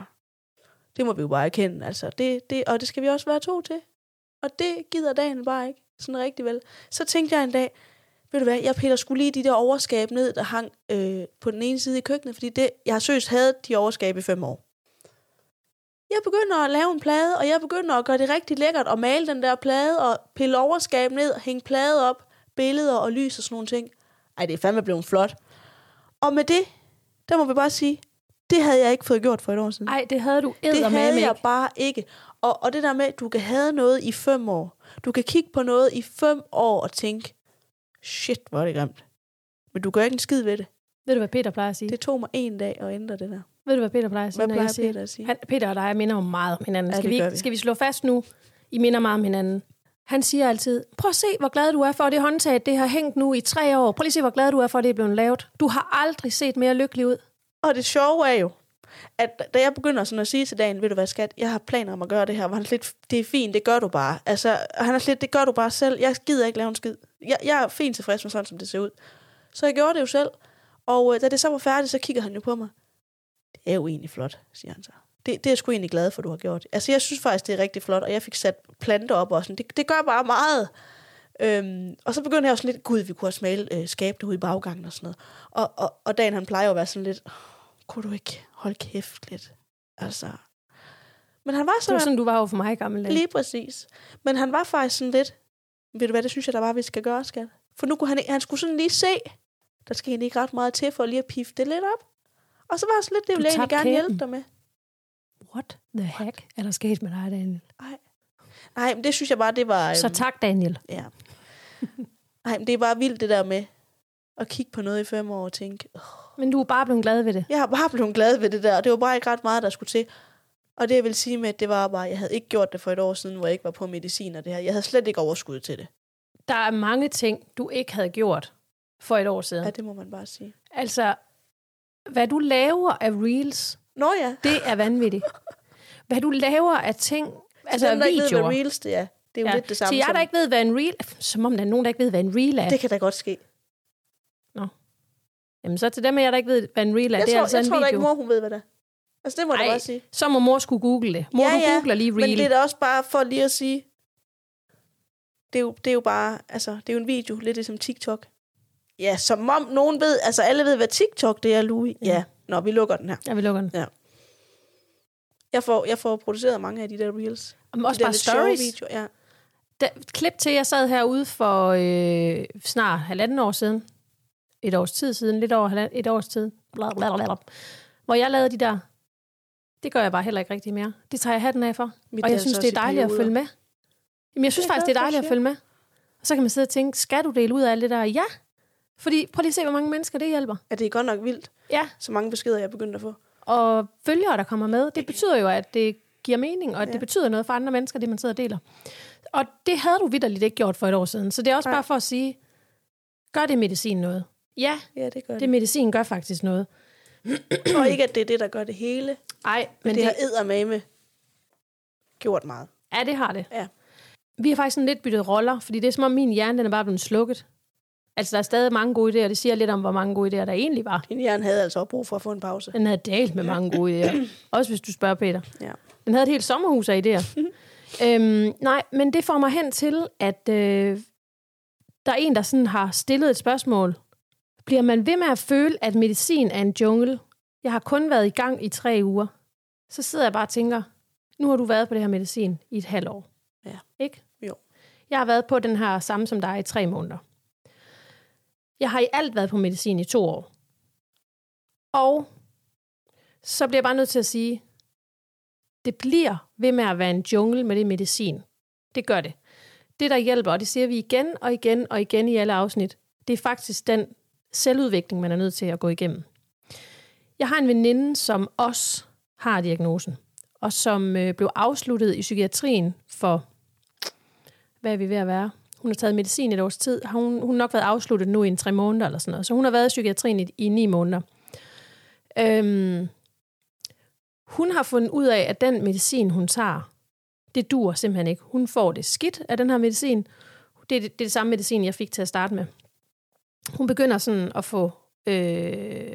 det må vi jo bare erkende. Altså, det, det, og det skal vi også være to til. Og det gider dagen bare ikke sådan rigtig vel. Så tænkte jeg en dag, ved du hvad, jeg piller skulle lige de der overskab ned, der hang øh, på den ene side i køkkenet, fordi det, jeg har søst havde de overskab i fem år. Jeg begynder at lave en plade, og jeg begynder at gøre det rigtig lækkert og male den der plade og pille overskab ned, hænge plade op, billeder og lys og sådan nogle ting. Ej, det er fandme blevet flot. Og med det, der må vi bare sige, det havde jeg ikke fået gjort for et år siden. Ej, det havde du Det eddermame havde jeg bare ikke. Og, og det der med, at du kan have noget i fem år. Du kan kigge på noget i fem år og tænke, shit, hvor er det grimt. Men du gør ikke en skid ved det. Ved du, hvad Peter plejer at sige? Det tog mig en dag at ændre det der. Ved du, hvad Peter plejer at sige, Hvad plejer siger? Peter at sige? Han, Peter og dig minder jo meget om hinanden. Ja, Skal, vi, vi. skal vi slå fast nu? I minder meget om hinanden. Han siger altid, prøv at se, hvor glad du er for, det håndtag, det har hængt nu i tre år. Prøv lige at se, hvor glad du er for, at det er blevet lavet. Du har aldrig set mere lykkelig ud. Og det sjove er jo, at da jeg begynder sådan at sige til dagen, ved du hvad skat, jeg har planer om at gøre det her, hvor han lidt, det er fint, det gør du bare. Altså, han er lidt, det gør du bare selv. Jeg gider ikke lave en skid. Jeg, jeg er fint tilfreds med sådan, som det ser ud. Så jeg gjorde det jo selv. Og øh, da det så var færdigt, så kigger han jo på mig. Det er jo egentlig flot, siger han så. Det, det er jeg sgu egentlig glad for, du har gjort. Altså, jeg synes faktisk, det er rigtig flot, og jeg fik sat planter op og sådan. Det, det gør bare meget. Øhm, og så begyndte jeg også lidt, gud, vi kunne have smalet øh, skabet ude i baggangen og sådan noget. Og, og, og dagen, han plejer at være sådan lidt, "Åh, kunne du ikke holde kæft lidt? Altså. Men han var Det var sådan, sådan, du var over for mig i gamle dage. lige præcis. Men han var faktisk sådan lidt, ved du hvad, det synes jeg, der var, vi skal gøre, skat. For nu kunne han, han skulle sådan lige se, der skal egentlig ikke ret meget til for lige at pifte det lidt op. Og så var sådan lidt, det ville jeg egentlig gerne hjælpe dig med. What the heck er der sket med dig, Daniel? Nej, men det synes jeg bare, det var... Så øhm, tak, Daniel. Ja. Nej, men det er bare vildt det der med at kigge på noget i fem år og tænke, "Åh, Men du er bare blevet glad ved det. jeg har bare blevet glad ved det der, og det var bare ikke ret meget, der skulle til. Og det jeg vil sige med, at det var bare, jeg havde ikke gjort det for et år siden, hvor jeg ikke var på medicin og det her. Jeg havde slet ikke overskud til det. Der er mange ting, du ikke havde gjort for et år siden. Ja, det må man bare sige. Altså, hvad du laver af reels, Nå ja, det er vanvittigt. Hvad du laver af ting, altså dem, der ikke ved, videoer. hvad reels det er, det er jo ja. lidt det samme Til som... der ikke ved, hvad en reel Som om der er nogen, der ikke ved, hvad en reel er. Det kan da godt ske. Jamen, så til dem af jer, der ikke ved, hvad en reel er, Jeg det er tror, altså jeg en tror video. ikke, mor hun ved, hvad det er. Altså, det må Ej, bare sige. Så må mor skulle google det. Mor, Ja, du ja, googler lige Men reel. det er da også bare for lige at sige, det er jo, det er jo bare, altså, det er jo en video, lidt ligesom TikTok. Ja, som om nogen ved, altså alle ved, hvad TikTok det er, Louis. Ja, ja. Nå, vi lukker den her. Ja, vi lukker den. Jeg får, jeg får produceret mange af de der reels. Men også de bare stories. Videoer, ja. Da, klip til, jeg sad herude for øh, snart halvanden år siden. Et års tid siden. Lidt over halvanden, et års tid. Bla, bla, bla, bla. Hvor jeg lavede de der. Det gør jeg bare heller ikke rigtig mere. Det tager jeg hatten af for. Mit Og jeg synes, det er dejligt at perioder. følge med. Jamen, jeg synes Det faktisk, det er dejligt at følge med. Og så kan man sidde og tænke, skal du dele ud af alt det der? Ja. Fordi prøv lige at se, hvor mange mennesker det hjælper. Ja, det er godt nok vildt, Ja. så mange beskeder, jeg er begyndt at få. Og følgere, der kommer med, det betyder jo, at det giver mening, og at Ja. det betyder noget for andre mennesker, det man sidder og deler. Og det havde du vidderligt ikke gjort for et år siden. Så det er også Nej. bare for at sige, gør det medicin noget? Ja, Ja, det gør det. det medicin gør faktisk noget. Og ikke, at det er det, der gør det hele. Nej, Men det, det, har eddermame gjort meget. ja, det har det. Ja. Vi har faktisk sådan lidt byttet roller, fordi det er som om min hjerne den er bare blevet slukket. Altså, der er stadig mange gode idéer, det siger lidt om, hvor mange gode idéer der egentlig var. Din hjerne havde altså også brug for at få en pause. Den havde dalt med mange gode idéer. *clears throat* Også hvis du spørger Peter. Ja. Den havde et helt sommerhus af idéer. *laughs* øhm, nej, men det får mig hen til, at øh, der er en, der sådan har stillet et spørgsmål. Bliver man ved med at føle, at medicin er en jungle? Jeg har kun været i gang i tre uger. Så sidder jeg bare og tænker, nu har du været på det her medicin i et halvt år. Ja. Ikke? Jo. Jeg har været på den her samme som dig i tre måneder. Jeg har i alt været på medicin i to år. Og så bliver jeg bare nødt til at sige, det bliver ved med at være en jungle med det medicin. Det gør det. Det, der hjælper, og det siger vi igen og igen og igen i alle afsnit, det er faktisk den selvudvikling, man er nødt til at gå igennem. Jeg har en veninde, som også har diagnosen, og som øh, blev afsluttet i psykiatrien for, hvad er vi ved at være? Hun har taget medicin et års tid. Har Hun, hun har nok været afsluttet nu i en tre måneder eller sådan noget. Så hun har været i psykiatrien i, i ni måneder. Øhm, hun har fundet ud af, at den medicin, hun tager, det dur simpelthen ikke. Hun får det skidt af den her medicin. Det er det, det, er det samme medicin, jeg fik til at starte med. Hun begynder sådan at få øh,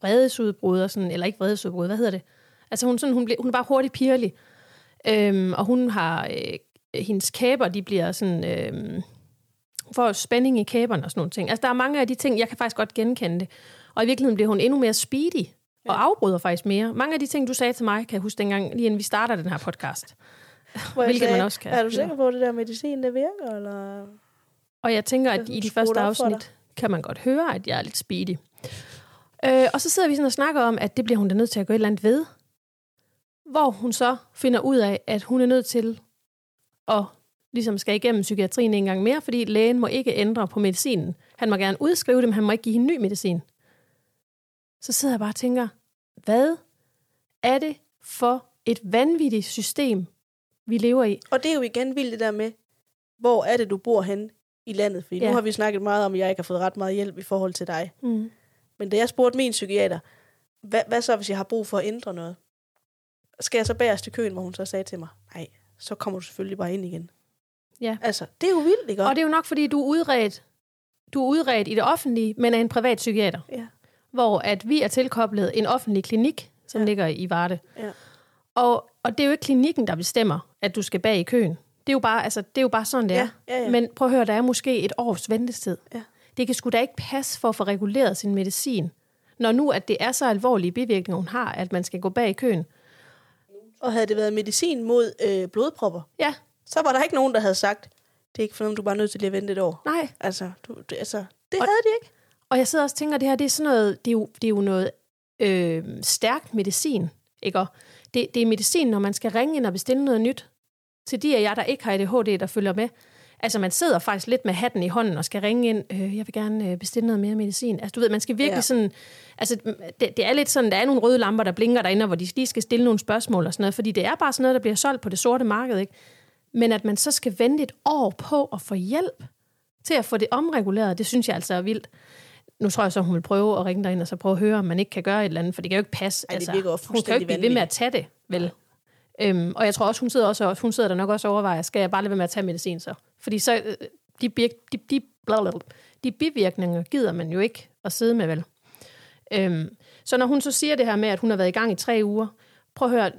vredesudbrud, og sådan, eller ikke vredesudbrud, hvad hedder det? Altså hun, sådan, hun, bliver, hun er bare hurtigt pirlig. Øhm, og hun har, øh, hendes kæber, de bliver sådan, øh, får spænding i kæberne og sådan nogle ting. Altså der er mange af de ting, jeg kan faktisk godt genkende det. Og i virkeligheden bliver hun endnu mere speedy, og afbryder faktisk mere. Mange af de ting, du sagde til mig, kan jeg huske dengang, lige inden vi starter den her podcast. Hvor Hvilket man også kan. Er du sikker på, at det der medicin, det virker? Eller? Og jeg tænker, at i de første afsnit kan man godt høre, at jeg er lidt speedy. Øh, og så sidder vi sådan og snakker om, at det bliver hun da nødt til at gå et eller andet ved. Hvor hun så finder ud af, at hun er nødt til at ligesom skal igennem psykiatrien en gang mere, fordi lægen må ikke ændre på medicinen. Han må gerne udskrive det, men han må ikke give hende ny medicin. Så sidder jeg bare og tænker, hvad er det for et vanvittigt system, vi lever i? Og det er jo igen vildt det der med, hvor er det, du bor hen i landet? Fordi ja. Ja. nu har vi snakket meget om, at jeg ikke har fået ret meget hjælp i forhold til dig. Mm. Men da jeg spurgte min psykiater, hvad, hvad så, hvis jeg har brug for at ændre noget? Skal jeg så bagerst i køen, hvor hun så sagde til mig, nej, så kommer du selvfølgelig bare ind igen. Ja. Altså, det er jo vildt, ikke? Og det er jo nok, fordi du er udredt, du er udredt i det offentlige, men af en privat psykiater. Ja. hvor at vi er tilkoblet en offentlig klinik, som ja. ligger i Varde. Ja. Og, og det er jo ikke klinikken, der bestemmer, at du skal bag i køen. Det er jo bare, altså, det er jo bare sådan, det Ja, er. ja, ja. Men prøv at høre, der er måske et års ventetid. Ja. Det kan sgu da ikke passe for at få reguleret sin medicin, når nu at det er så alvorlige bivirkninger, hun har, at man skal gå bag i køen. Og havde det været medicin mod øh, blodpropper, Ja, så var der ikke nogen, der havde sagt, det er ikke for noget, du er bare nødt til lige at vente et år. nej. Altså, du, det, altså det Og- havde de ikke. Og jeg sidder også og tænker, at det her det er sådan noget, det er jo, det er jo noget øh, stærkt medicin. Ikke? Og det, det er medicin, når man skal ringe ind og bestille noget nyt. Til de af jer, der ikke har ADHD, der følger med. Altså, man sidder faktisk lidt med hatten i hånden og skal ringe ind. Øh, jeg vil gerne øh, bestille noget mere medicin. Altså, du ved, man skal virkelig Ja. sådan... Altså, det, det er lidt sådan, der er nogle røde lamper, der blinker derinde, hvor de lige skal stille nogle spørgsmål og sådan noget. Fordi det er bare sådan noget, der bliver solgt på det sorte marked, ikke? Men at man så skal vente et år på at få hjælp til at få det omreguleret, det synes jeg altså er vildt. Nu tror jeg så, hun vil prøve at ringe derind og så prøve at høre, om man ikke kan gøre et eller andet, for det kan jo ikke passe. Ej, det altså, hun kan jo ikke blive ved med at tage det, vel? Øhm, og jeg tror også, hun sidder, også, hun sidder der nok også og overvejer, skal jeg bare lade være med at tage medicin så? Fordi så, øh, de, bir, de, de, blablabla, de bivirkninger gider man jo ikke at sidde med, vel? Øhm, så når hun så siger det her med, at hun har været i gang i tre uger, prøv at høre,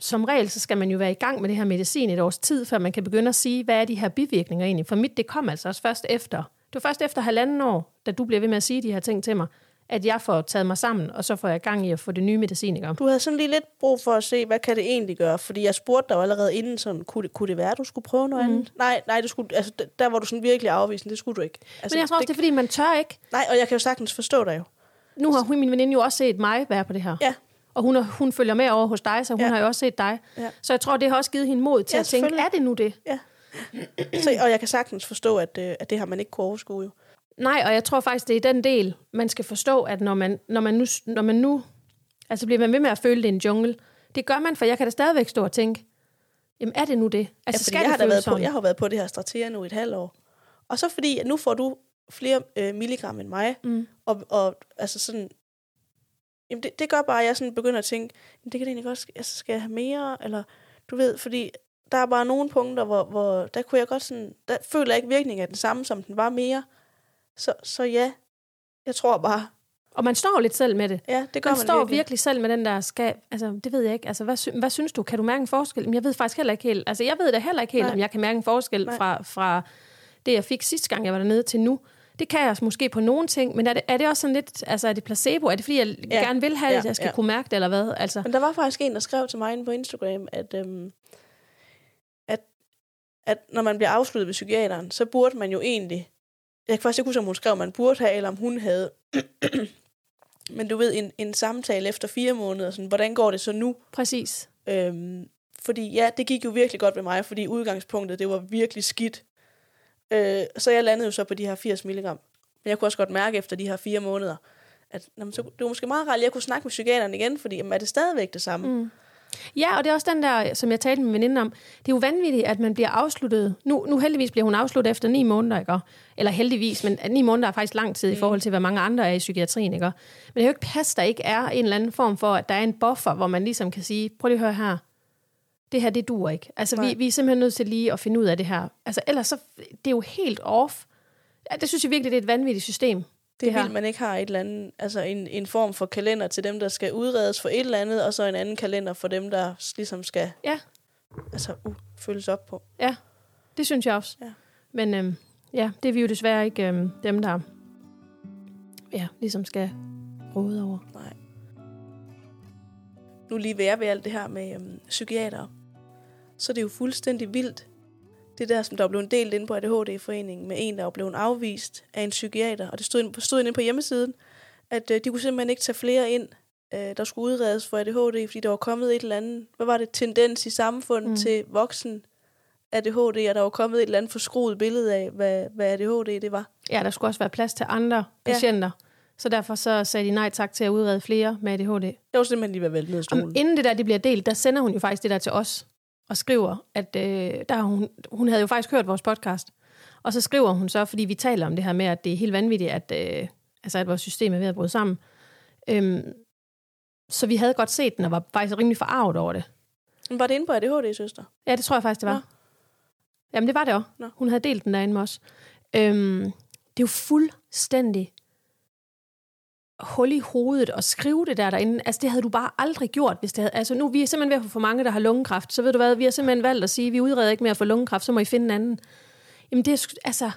som regel, så skal man jo være i gang med det her medicin et års tid, før man kan begynde at sige, hvad er de her bivirkninger egentlig? For mit, det kom altså også først efter. Det var først efter halvanden år, da du bliver ved med at sige de her ting til mig, at jeg får taget mig sammen, og så får jeg gang i at få det nye medicin i gang. Du havde sådan lige lidt brug for at se, hvad kan det egentlig gøre? Fordi jeg spurgte dig jo allerede inden, sådan, kunne det, kunne det være, du skulle prøve noget mm. andet? Nej, nej, du skulle, altså, der var du sådan virkelig afvisende, det skulle du ikke. Altså, Men jeg tror også, det er, fordi man tør ikke. Nej, og jeg kan jo sagtens forstå dig jo. Nu har hun, min veninde jo også set mig være på det her. Ja. Og hun, hun følger med over hos dig, så hun Ja. ja. har jo også set dig. Ja. Så jeg tror, det har også givet hende mod til Ja, at tænke, er det nu det? *clears throat* Så, og jeg kan sagtens forstå, at, øh, at det har man ikke kunne overskue jo. Nej, og jeg tror faktisk, det er den del, man skal forstå, at når man, når man, nu, når man nu... Altså bliver man ved med at føle, det er en jungle. Det gør man, for jeg kan da stadigvæk stå og tænke, jamen er det nu det? Ja, Altså fordi skal jeg det har, da været på, jeg har været på det her strateger nu et halvt år. Og så fordi, nu får du flere øh, milligram end mig, Mm. og, og altså sådan, jamen det, det gør bare, at jeg sådan begynder at tænke, jamen det kan det egentlig godt, altså skal jeg have mere, eller du ved, fordi der er bare nogle punkter, hvor, hvor der kunne jeg godt sådan, der føler jeg ikke virkningen af den samme, som den var mere. Så, så ja, jeg tror bare, Og man står lidt selv med det. ja, det gør Man, man, står virkelig. virkelig. selv med den der skal, altså det ved jeg ikke. Altså hvad, sy- hvad synes du? Kan du mærke en forskel? Jeg ved faktisk heller ikke helt. Altså jeg ved da heller ikke helt, Nej. Om jeg kan mærke en forskel Nej. fra, fra det, jeg fik sidste gang, jeg var dernede til nu. Det kan jeg også måske på nogle ting, men er det, er det også sådan lidt, altså er det placebo? Er det fordi, jeg Ja. gerne vil have det, Ja. at jeg skal ja. kunne mærke det, eller hvad? Altså, Men der var faktisk en, der skrev til mig inde på Instagram, at, øhm, at, at når man bliver afsluttet ved psykiateren, så burde man jo egentlig, jeg kan faktisk ikke huske, om hun skrev, man burde have, eller om hun havde, *clears throat* men du ved, en, en samtale efter fire måneder, sådan, hvordan går det så nu? præcis. Øhm, fordi ja, det gik jo virkelig godt ved mig, fordi udgangspunktet, det var virkelig skidt. Øh, så jeg landede jo så på de her 80 milligram. Men jeg kunne også godt mærke efter de her fire måneder, at jamen, så, det var måske meget rart, at jeg kunne snakke med psykiateren igen, fordi jamen, er det stadigvæk det samme? Mm. Ja, og det er også den der, som jeg talte med min veninde om. Det er jo vanvittigt, at man bliver afsluttet. Nu, nu heldigvis bliver hun afsluttet efter ni måneder, ikke? Eller heldigvis, men ni måneder er faktisk lang tid i forhold til, hvad mange andre er i psykiatrien, ikke? Men det kan jo ikke passe, der ikke er en eller anden form for, at der er en buffer, hvor man ligesom kan sige, prøv lige at høre her, det her, det duer ikke. Altså, Nej. vi, vi er simpelthen nødt til lige at finde ud af det her. Altså, ellers så, det er jo helt off. Ja, det synes jeg virkelig, det er et vanvittigt system. Det er her. vildt, man ikke har et eller andet, altså en, en form for kalender til dem, der skal udredes for et eller andet, og så en anden kalender for dem, der ligesom skal Ja, altså, uh, følges op på. ja. Det synes jeg også. Ja. Men øhm, ja, det er vi jo desværre ikke øhm, dem, der ja, ligesom skal råde over. Nej. Nu lige være ved alt det her med øhm, psykiater, så er det jo fuldstændig vildt, det der, som der er blevet delt ind på ADHD-foreningen, med en, der er blevet afvist af en psykiater, og det stod, ind- stod inde på hjemmesiden, at øh, de kunne simpelthen ikke tage flere ind, øh, der skulle udredes for ADHD, fordi der var kommet et eller andet, hvad var det, tendens i samfundet mm. Til voksen ADHD, og der var kommet et eller andet forskruet billede af, hvad, hvad ADHD det var. Ja, der skulle også være plads til andre Ja. patienter. Så derfor så sagde de nej tak til at udrede flere med ADHD. Det var simpelthen lige ved at vælte ned i stolen. Om, inden det der det bliver delt, der sender hun jo faktisk det der til os og skriver, at øh, der hun, hun havde jo faktisk hørt vores podcast. Og så skriver hun så, fordi vi taler om det her med, at det er helt vanvittigt, at, øh, altså at vores system er ved at bryde sammen. Øhm, så vi havde godt set den, og var faktisk rimelig forarvet over det. Men Var det inde på ADHD, søster? Ja, det tror jeg faktisk, det var. Nå. Jamen, det var det også. Nå. Hun havde delt den derinde med os. Øhm, det er jo fuldstændig hul i hovedet og skrive det der derinde. Altså, det havde du bare aldrig gjort, hvis det havde... Altså, nu vi er simpelthen ved at få for mange, der har lungekræft. Så ved du hvad, vi har simpelthen valgt at sige, vi udreder ikke mere for lungekræft, så må I finde en anden. Jamen, det er altså...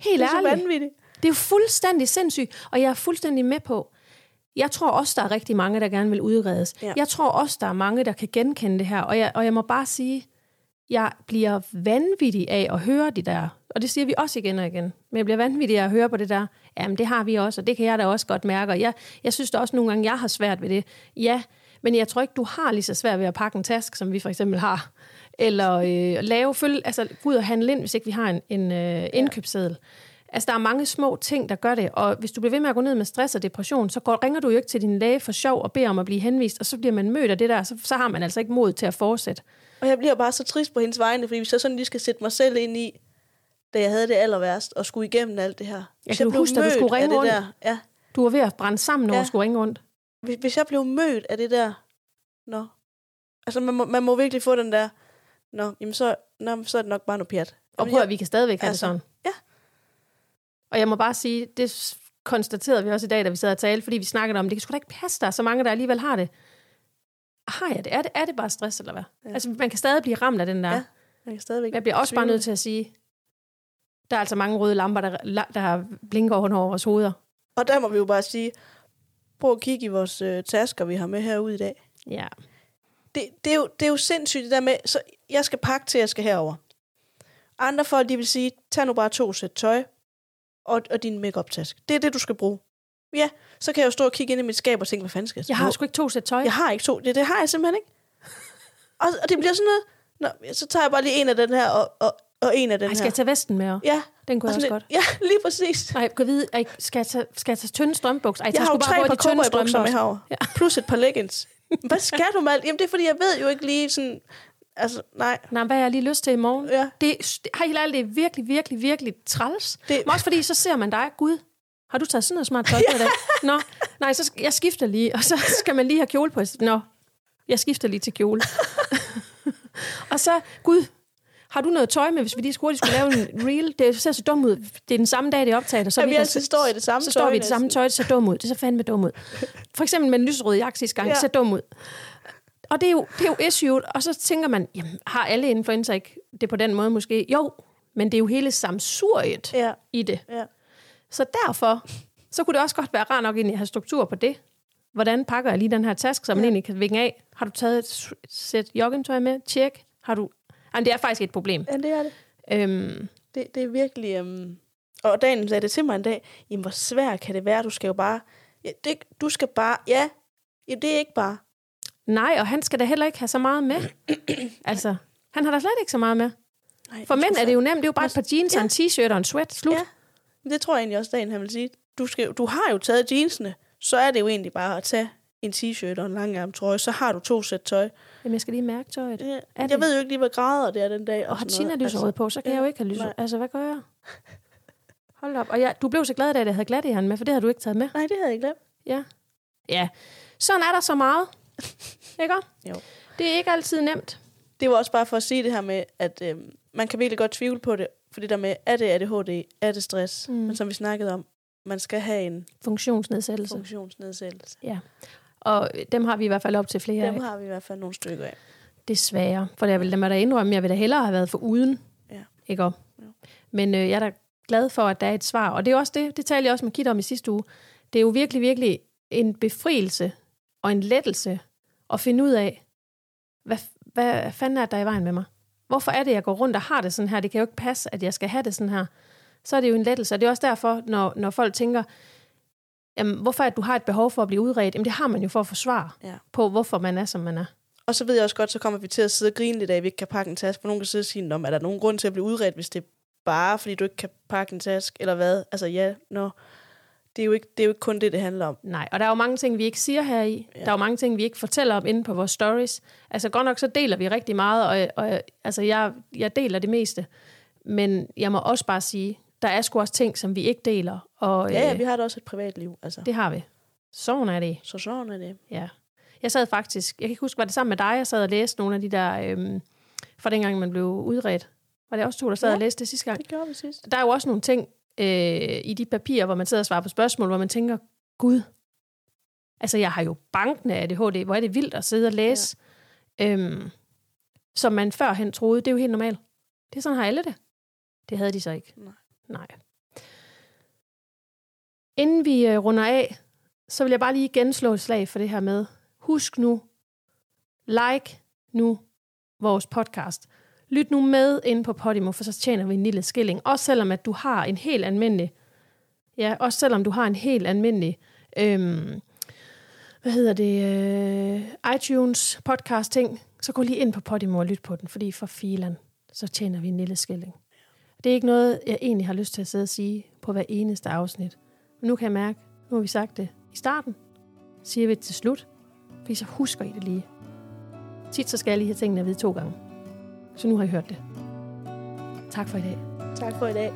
Helt Det er så ærligt. vanvittigt. Det er jo fuldstændig sindssygt, og jeg er fuldstændig med på. Jeg tror også, der er rigtig mange, der gerne vil udredes. Ja. Jeg tror også, der er mange, der kan genkende det her. Og jeg, og jeg må bare sige, jeg bliver vanvittig af at høre de der, og det siger vi også igen og igen, men jeg bliver vanvittig af at høre på det der, jamen det har vi også, og det kan jeg da også godt mærke, og jeg, jeg synes da også nogle gange, jeg har svært ved det. Ja, men jeg tror ikke, du har lige så svært ved at pakke en task, som vi for eksempel har. Eller øh, lave, følge, altså gå ud og handle ind, hvis ikke vi har en, en øh, indkøbsseddel. Altså, der er mange små ting, der gør det, og hvis du bliver ved med at gå ned med stress og depression, så går, ringer du jo ikke til din læge for sjov og beder om at blive henvist, og så bliver man mødt af det der, så, så har man altså ikke mod til at fortsætte. Og jeg bliver bare så trist på hendes vegne, fordi hvis jeg sådan lige skal sætte mig selv ind i, da jeg havde det aller værst, og skulle igennem alt det her. Hvis kan jo blev huske, at du skulle ringe det rundt. Der, ja, Du var ved at brænde sammen, når Ja. ja. du skulle ringe rundt. hvis, hvis jeg blev mødt af det der, nå, altså man må, man må virkelig få den der, nå, jamen så, nå, så er det nok bare noget pjat. Og prøv jeg- at vi kan stadigvæk have altså, det sådan. ja. Og jeg må bare sige, det konstaterede vi også i dag, da vi sad og talte, fordi vi snakkede om, det kan sgu da ikke passe, der er så mange, der alligevel har det. Har jeg det? Er det, er det bare stress, eller hvad? Ja. Altså, man kan stadig blive ramt af den der. Ja. Jeg kan stadigvæk Jeg bliver også bare nødt til at sige, der er altså mange røde lamper, der, der blinker over vores hoveder. Og der må vi jo bare sige, prøv at kigge i vores øh, tasker, vi har med herude i dag. Ja. det, det, er jo, det er jo sindssygt det der med, så jeg skal pakke til, jeg skal herover. Andre folk, de vil sige, tag nu bare to sæt tøj og, og din makeup task Det er det, du skal bruge. Ja, så kan jeg jo stå og kigge ind i mit skab og tænke, hvad fanden skal jeg Jeg har sgu ikke to sæt tøj. jeg har ikke to. Det, det har jeg simpelthen ikke. Og, og det bliver sådan noget, Nå, så tager jeg bare lige en af den her, og, og, og en af den Ej, skal her. jeg tage vesten med? også? Ja, Den kunne jeg også sådan godt. lidt- ja, *laughs* lige præcis. Nej, gå vide. Ej, skal, jeg tage, skal jeg tage tynde strømbukser? Ej, Jeg tag har jo tre par cowboybukser med herover. Ja. Plus et par leggings. *laughs* Hvad skal du med alt? Jamen, det er fordi, jeg ved jo ikke lige sådan... Altså, nej. Nej, hvad har jeg lige lyst til i morgen? Ja. Det, det, helt ærligt, det er virkelig, virkelig, virkelig træls. Det... Men også fordi, så ser man dig, Gud, har du taget sådan noget smart tøj *laughs* på i dag? Nå, nej, så jeg skifter lige, og så *laughs* skal man lige have kjole på. Nå, jeg skifter lige til kjole. *laughs* og så, Gud, har du noget tøj med, hvis vi lige skulle hurtigt skulle lave en reel? Det ser så dumt ud. Det er den samme dag, det er optaget, og så, er Ja, vi altid står i det samme så står tøj vi i det samme tøj, det ser dumt ud. Det ser fandme dumt ud. For eksempel med en lysrød jakke sidste gang, Ja. det ser dumt ud. Og det er jo, det er jo issue, og så tænker man, jamen, har alle influencer ikke det på den måde måske? Jo, men det er jo hele samsuriet Ja, i det. ja. Så derfor, så kunne det også godt være rart nok egentlig at have struktur på det. Hvordan pakker jeg lige den her taske, så man Ja. egentlig kan vinge af? Har du taget et sæt joggingtøj med? Tjek. Har du... Jamen, det er faktisk et problem. ja, det er det. Øhm, Det, det er virkelig... Um... Og dagen sagde det til mig en dag, jamen hvor svært kan det være, du skal jo bare... Ja, det, du skal bare... Ja, ja det er ikke bare... nej, og han skal da heller ikke have så meget med. *clears throat* altså, han har da slet ikke så meget med. Nej, For mænd er det jo nemt. Det er jo bare et par jeans og Ja. en t-shirt og en sweat. Slut. Ja. Men Det tror jeg egentlig også, dagen han vil sige. Du, skal, du har jo taget jeansene, så er det jo egentlig bare at tage en t-shirt og en langærm trøje, så har du to sæt tøj. Jamen, jeg skal lige mærke tøjet. Ja, Er jeg det- ved jo ikke lige, hvad grader det er den dag. Og har sådan Tina lyserød på, så kan ja, jeg jo ikke have lyserød. Altså, hvad gør jeg? *laughs* Hold op. Og jeg, du blev så glad, da jeg havde glat i han med, for det havde du ikke taget med. Nej, det havde jeg glemt. Ja. Ja. Sådan er der så meget. *laughs* Ikke? Jo. Det er ikke altid nemt. Det var også bare for at sige det her med, at øhm, man kan virkelig godt tvivle på det. For det der med, er det ADHD, er det stress? Mm. Men som vi snakkede om, man skal have en Funktionsnedsættelse. funktionsnedsættelse. Ja. Og dem har vi i hvert fald op til flere Dem af. har vi i hvert fald nogle stykker af. Desværre. For jeg vil da da indrømme, jeg vil da hellere have været for uden. Ja. Ikke op? Jo. Men øh, jeg er da glad for, at der er et svar. Og det er også det, det talte jeg også med Kit om i sidste uge. Det er jo virkelig, virkelig en befrielse og en lettelse at finde ud af, hvad, hvad fanden er der i vejen med mig? Hvorfor er det, jeg går rundt og har det sådan her? Det kan jo ikke passe, at jeg skal have det sådan her. Så er det jo en lettelse. Og det er også derfor, når, når folk tænker, jamen, hvorfor er det, du har et behov for at blive udredt? Jamen, det har man jo for at forsvare Ja. på, hvorfor man er, som man er. Og så ved jeg også godt, så kommer vi til at sidde og grine lidt af, at vi ikke kan pakke en taske. For nogen kan sidde og sige, men er der nogen grund til at blive udredt, hvis det er bare, fordi du ikke kan pakke en taske, eller hvad? Altså ja, nå. Det er jo ikke, det er jo ikke kun det, det handler om. Nej, og der er jo mange ting, vi ikke siger her i. Ja. Der er jo mange ting, vi ikke fortæller om inde på vores stories. Altså godt nok, så deler vi rigtig meget, og, og altså, jeg, jeg deler det meste. Men jeg må også bare sige, der er sgu også ting, som vi ikke deler. Og, Ja, ja, øh, vi har da også et privatliv. Altså. det har vi. Sådan er det. Så sådan er det. Ja. Jeg sad faktisk, jeg kan ikke huske, var det sammen med dig, jeg sad og læste nogle af de der, øhm, fra dengang man blev udredt. Var det også to, der sad ja. og læste det sidste gang? Det gjorde vi sidst. Der er jo også nogle ting øh, i de papirer, hvor man sidder og svarer på spørgsmål, hvor man tænker, Gud, Altså, jeg har jo bankende ADHD. Hvor er det vildt at sidde og læse, ja. øhm, som man førhen troede. Det er jo helt normalt. Det er sådan, har alle det. Det havde de så ikke. Nej. Nej. Inden vi øh, runder af, så vil jeg bare lige genslå et slag for det her med, husk nu, like nu vores podcast. Lyt nu med ind på Podimo, for så tjener vi en lille skilling. Også selvom at du har en helt almindelig, ja, også selvom du har en helt almindelig, øhm, hvad hedder det, øh, iTunes podcast ting, så gå lige ind på Podimo og lyt på den, fordi for filan, så tjener vi en lille skilling. Det er ikke noget, jeg egentlig har lyst til at sidde og sige på hver eneste afsnit. Men nu kan jeg mærke, nu har vi sagt det i starten, siger vi det til slut, fordi så husker I det lige. Tit så skal jeg lige have tingene at vide to gange. Så nu har I hørt det. Tak for i dag. Tak for i dag.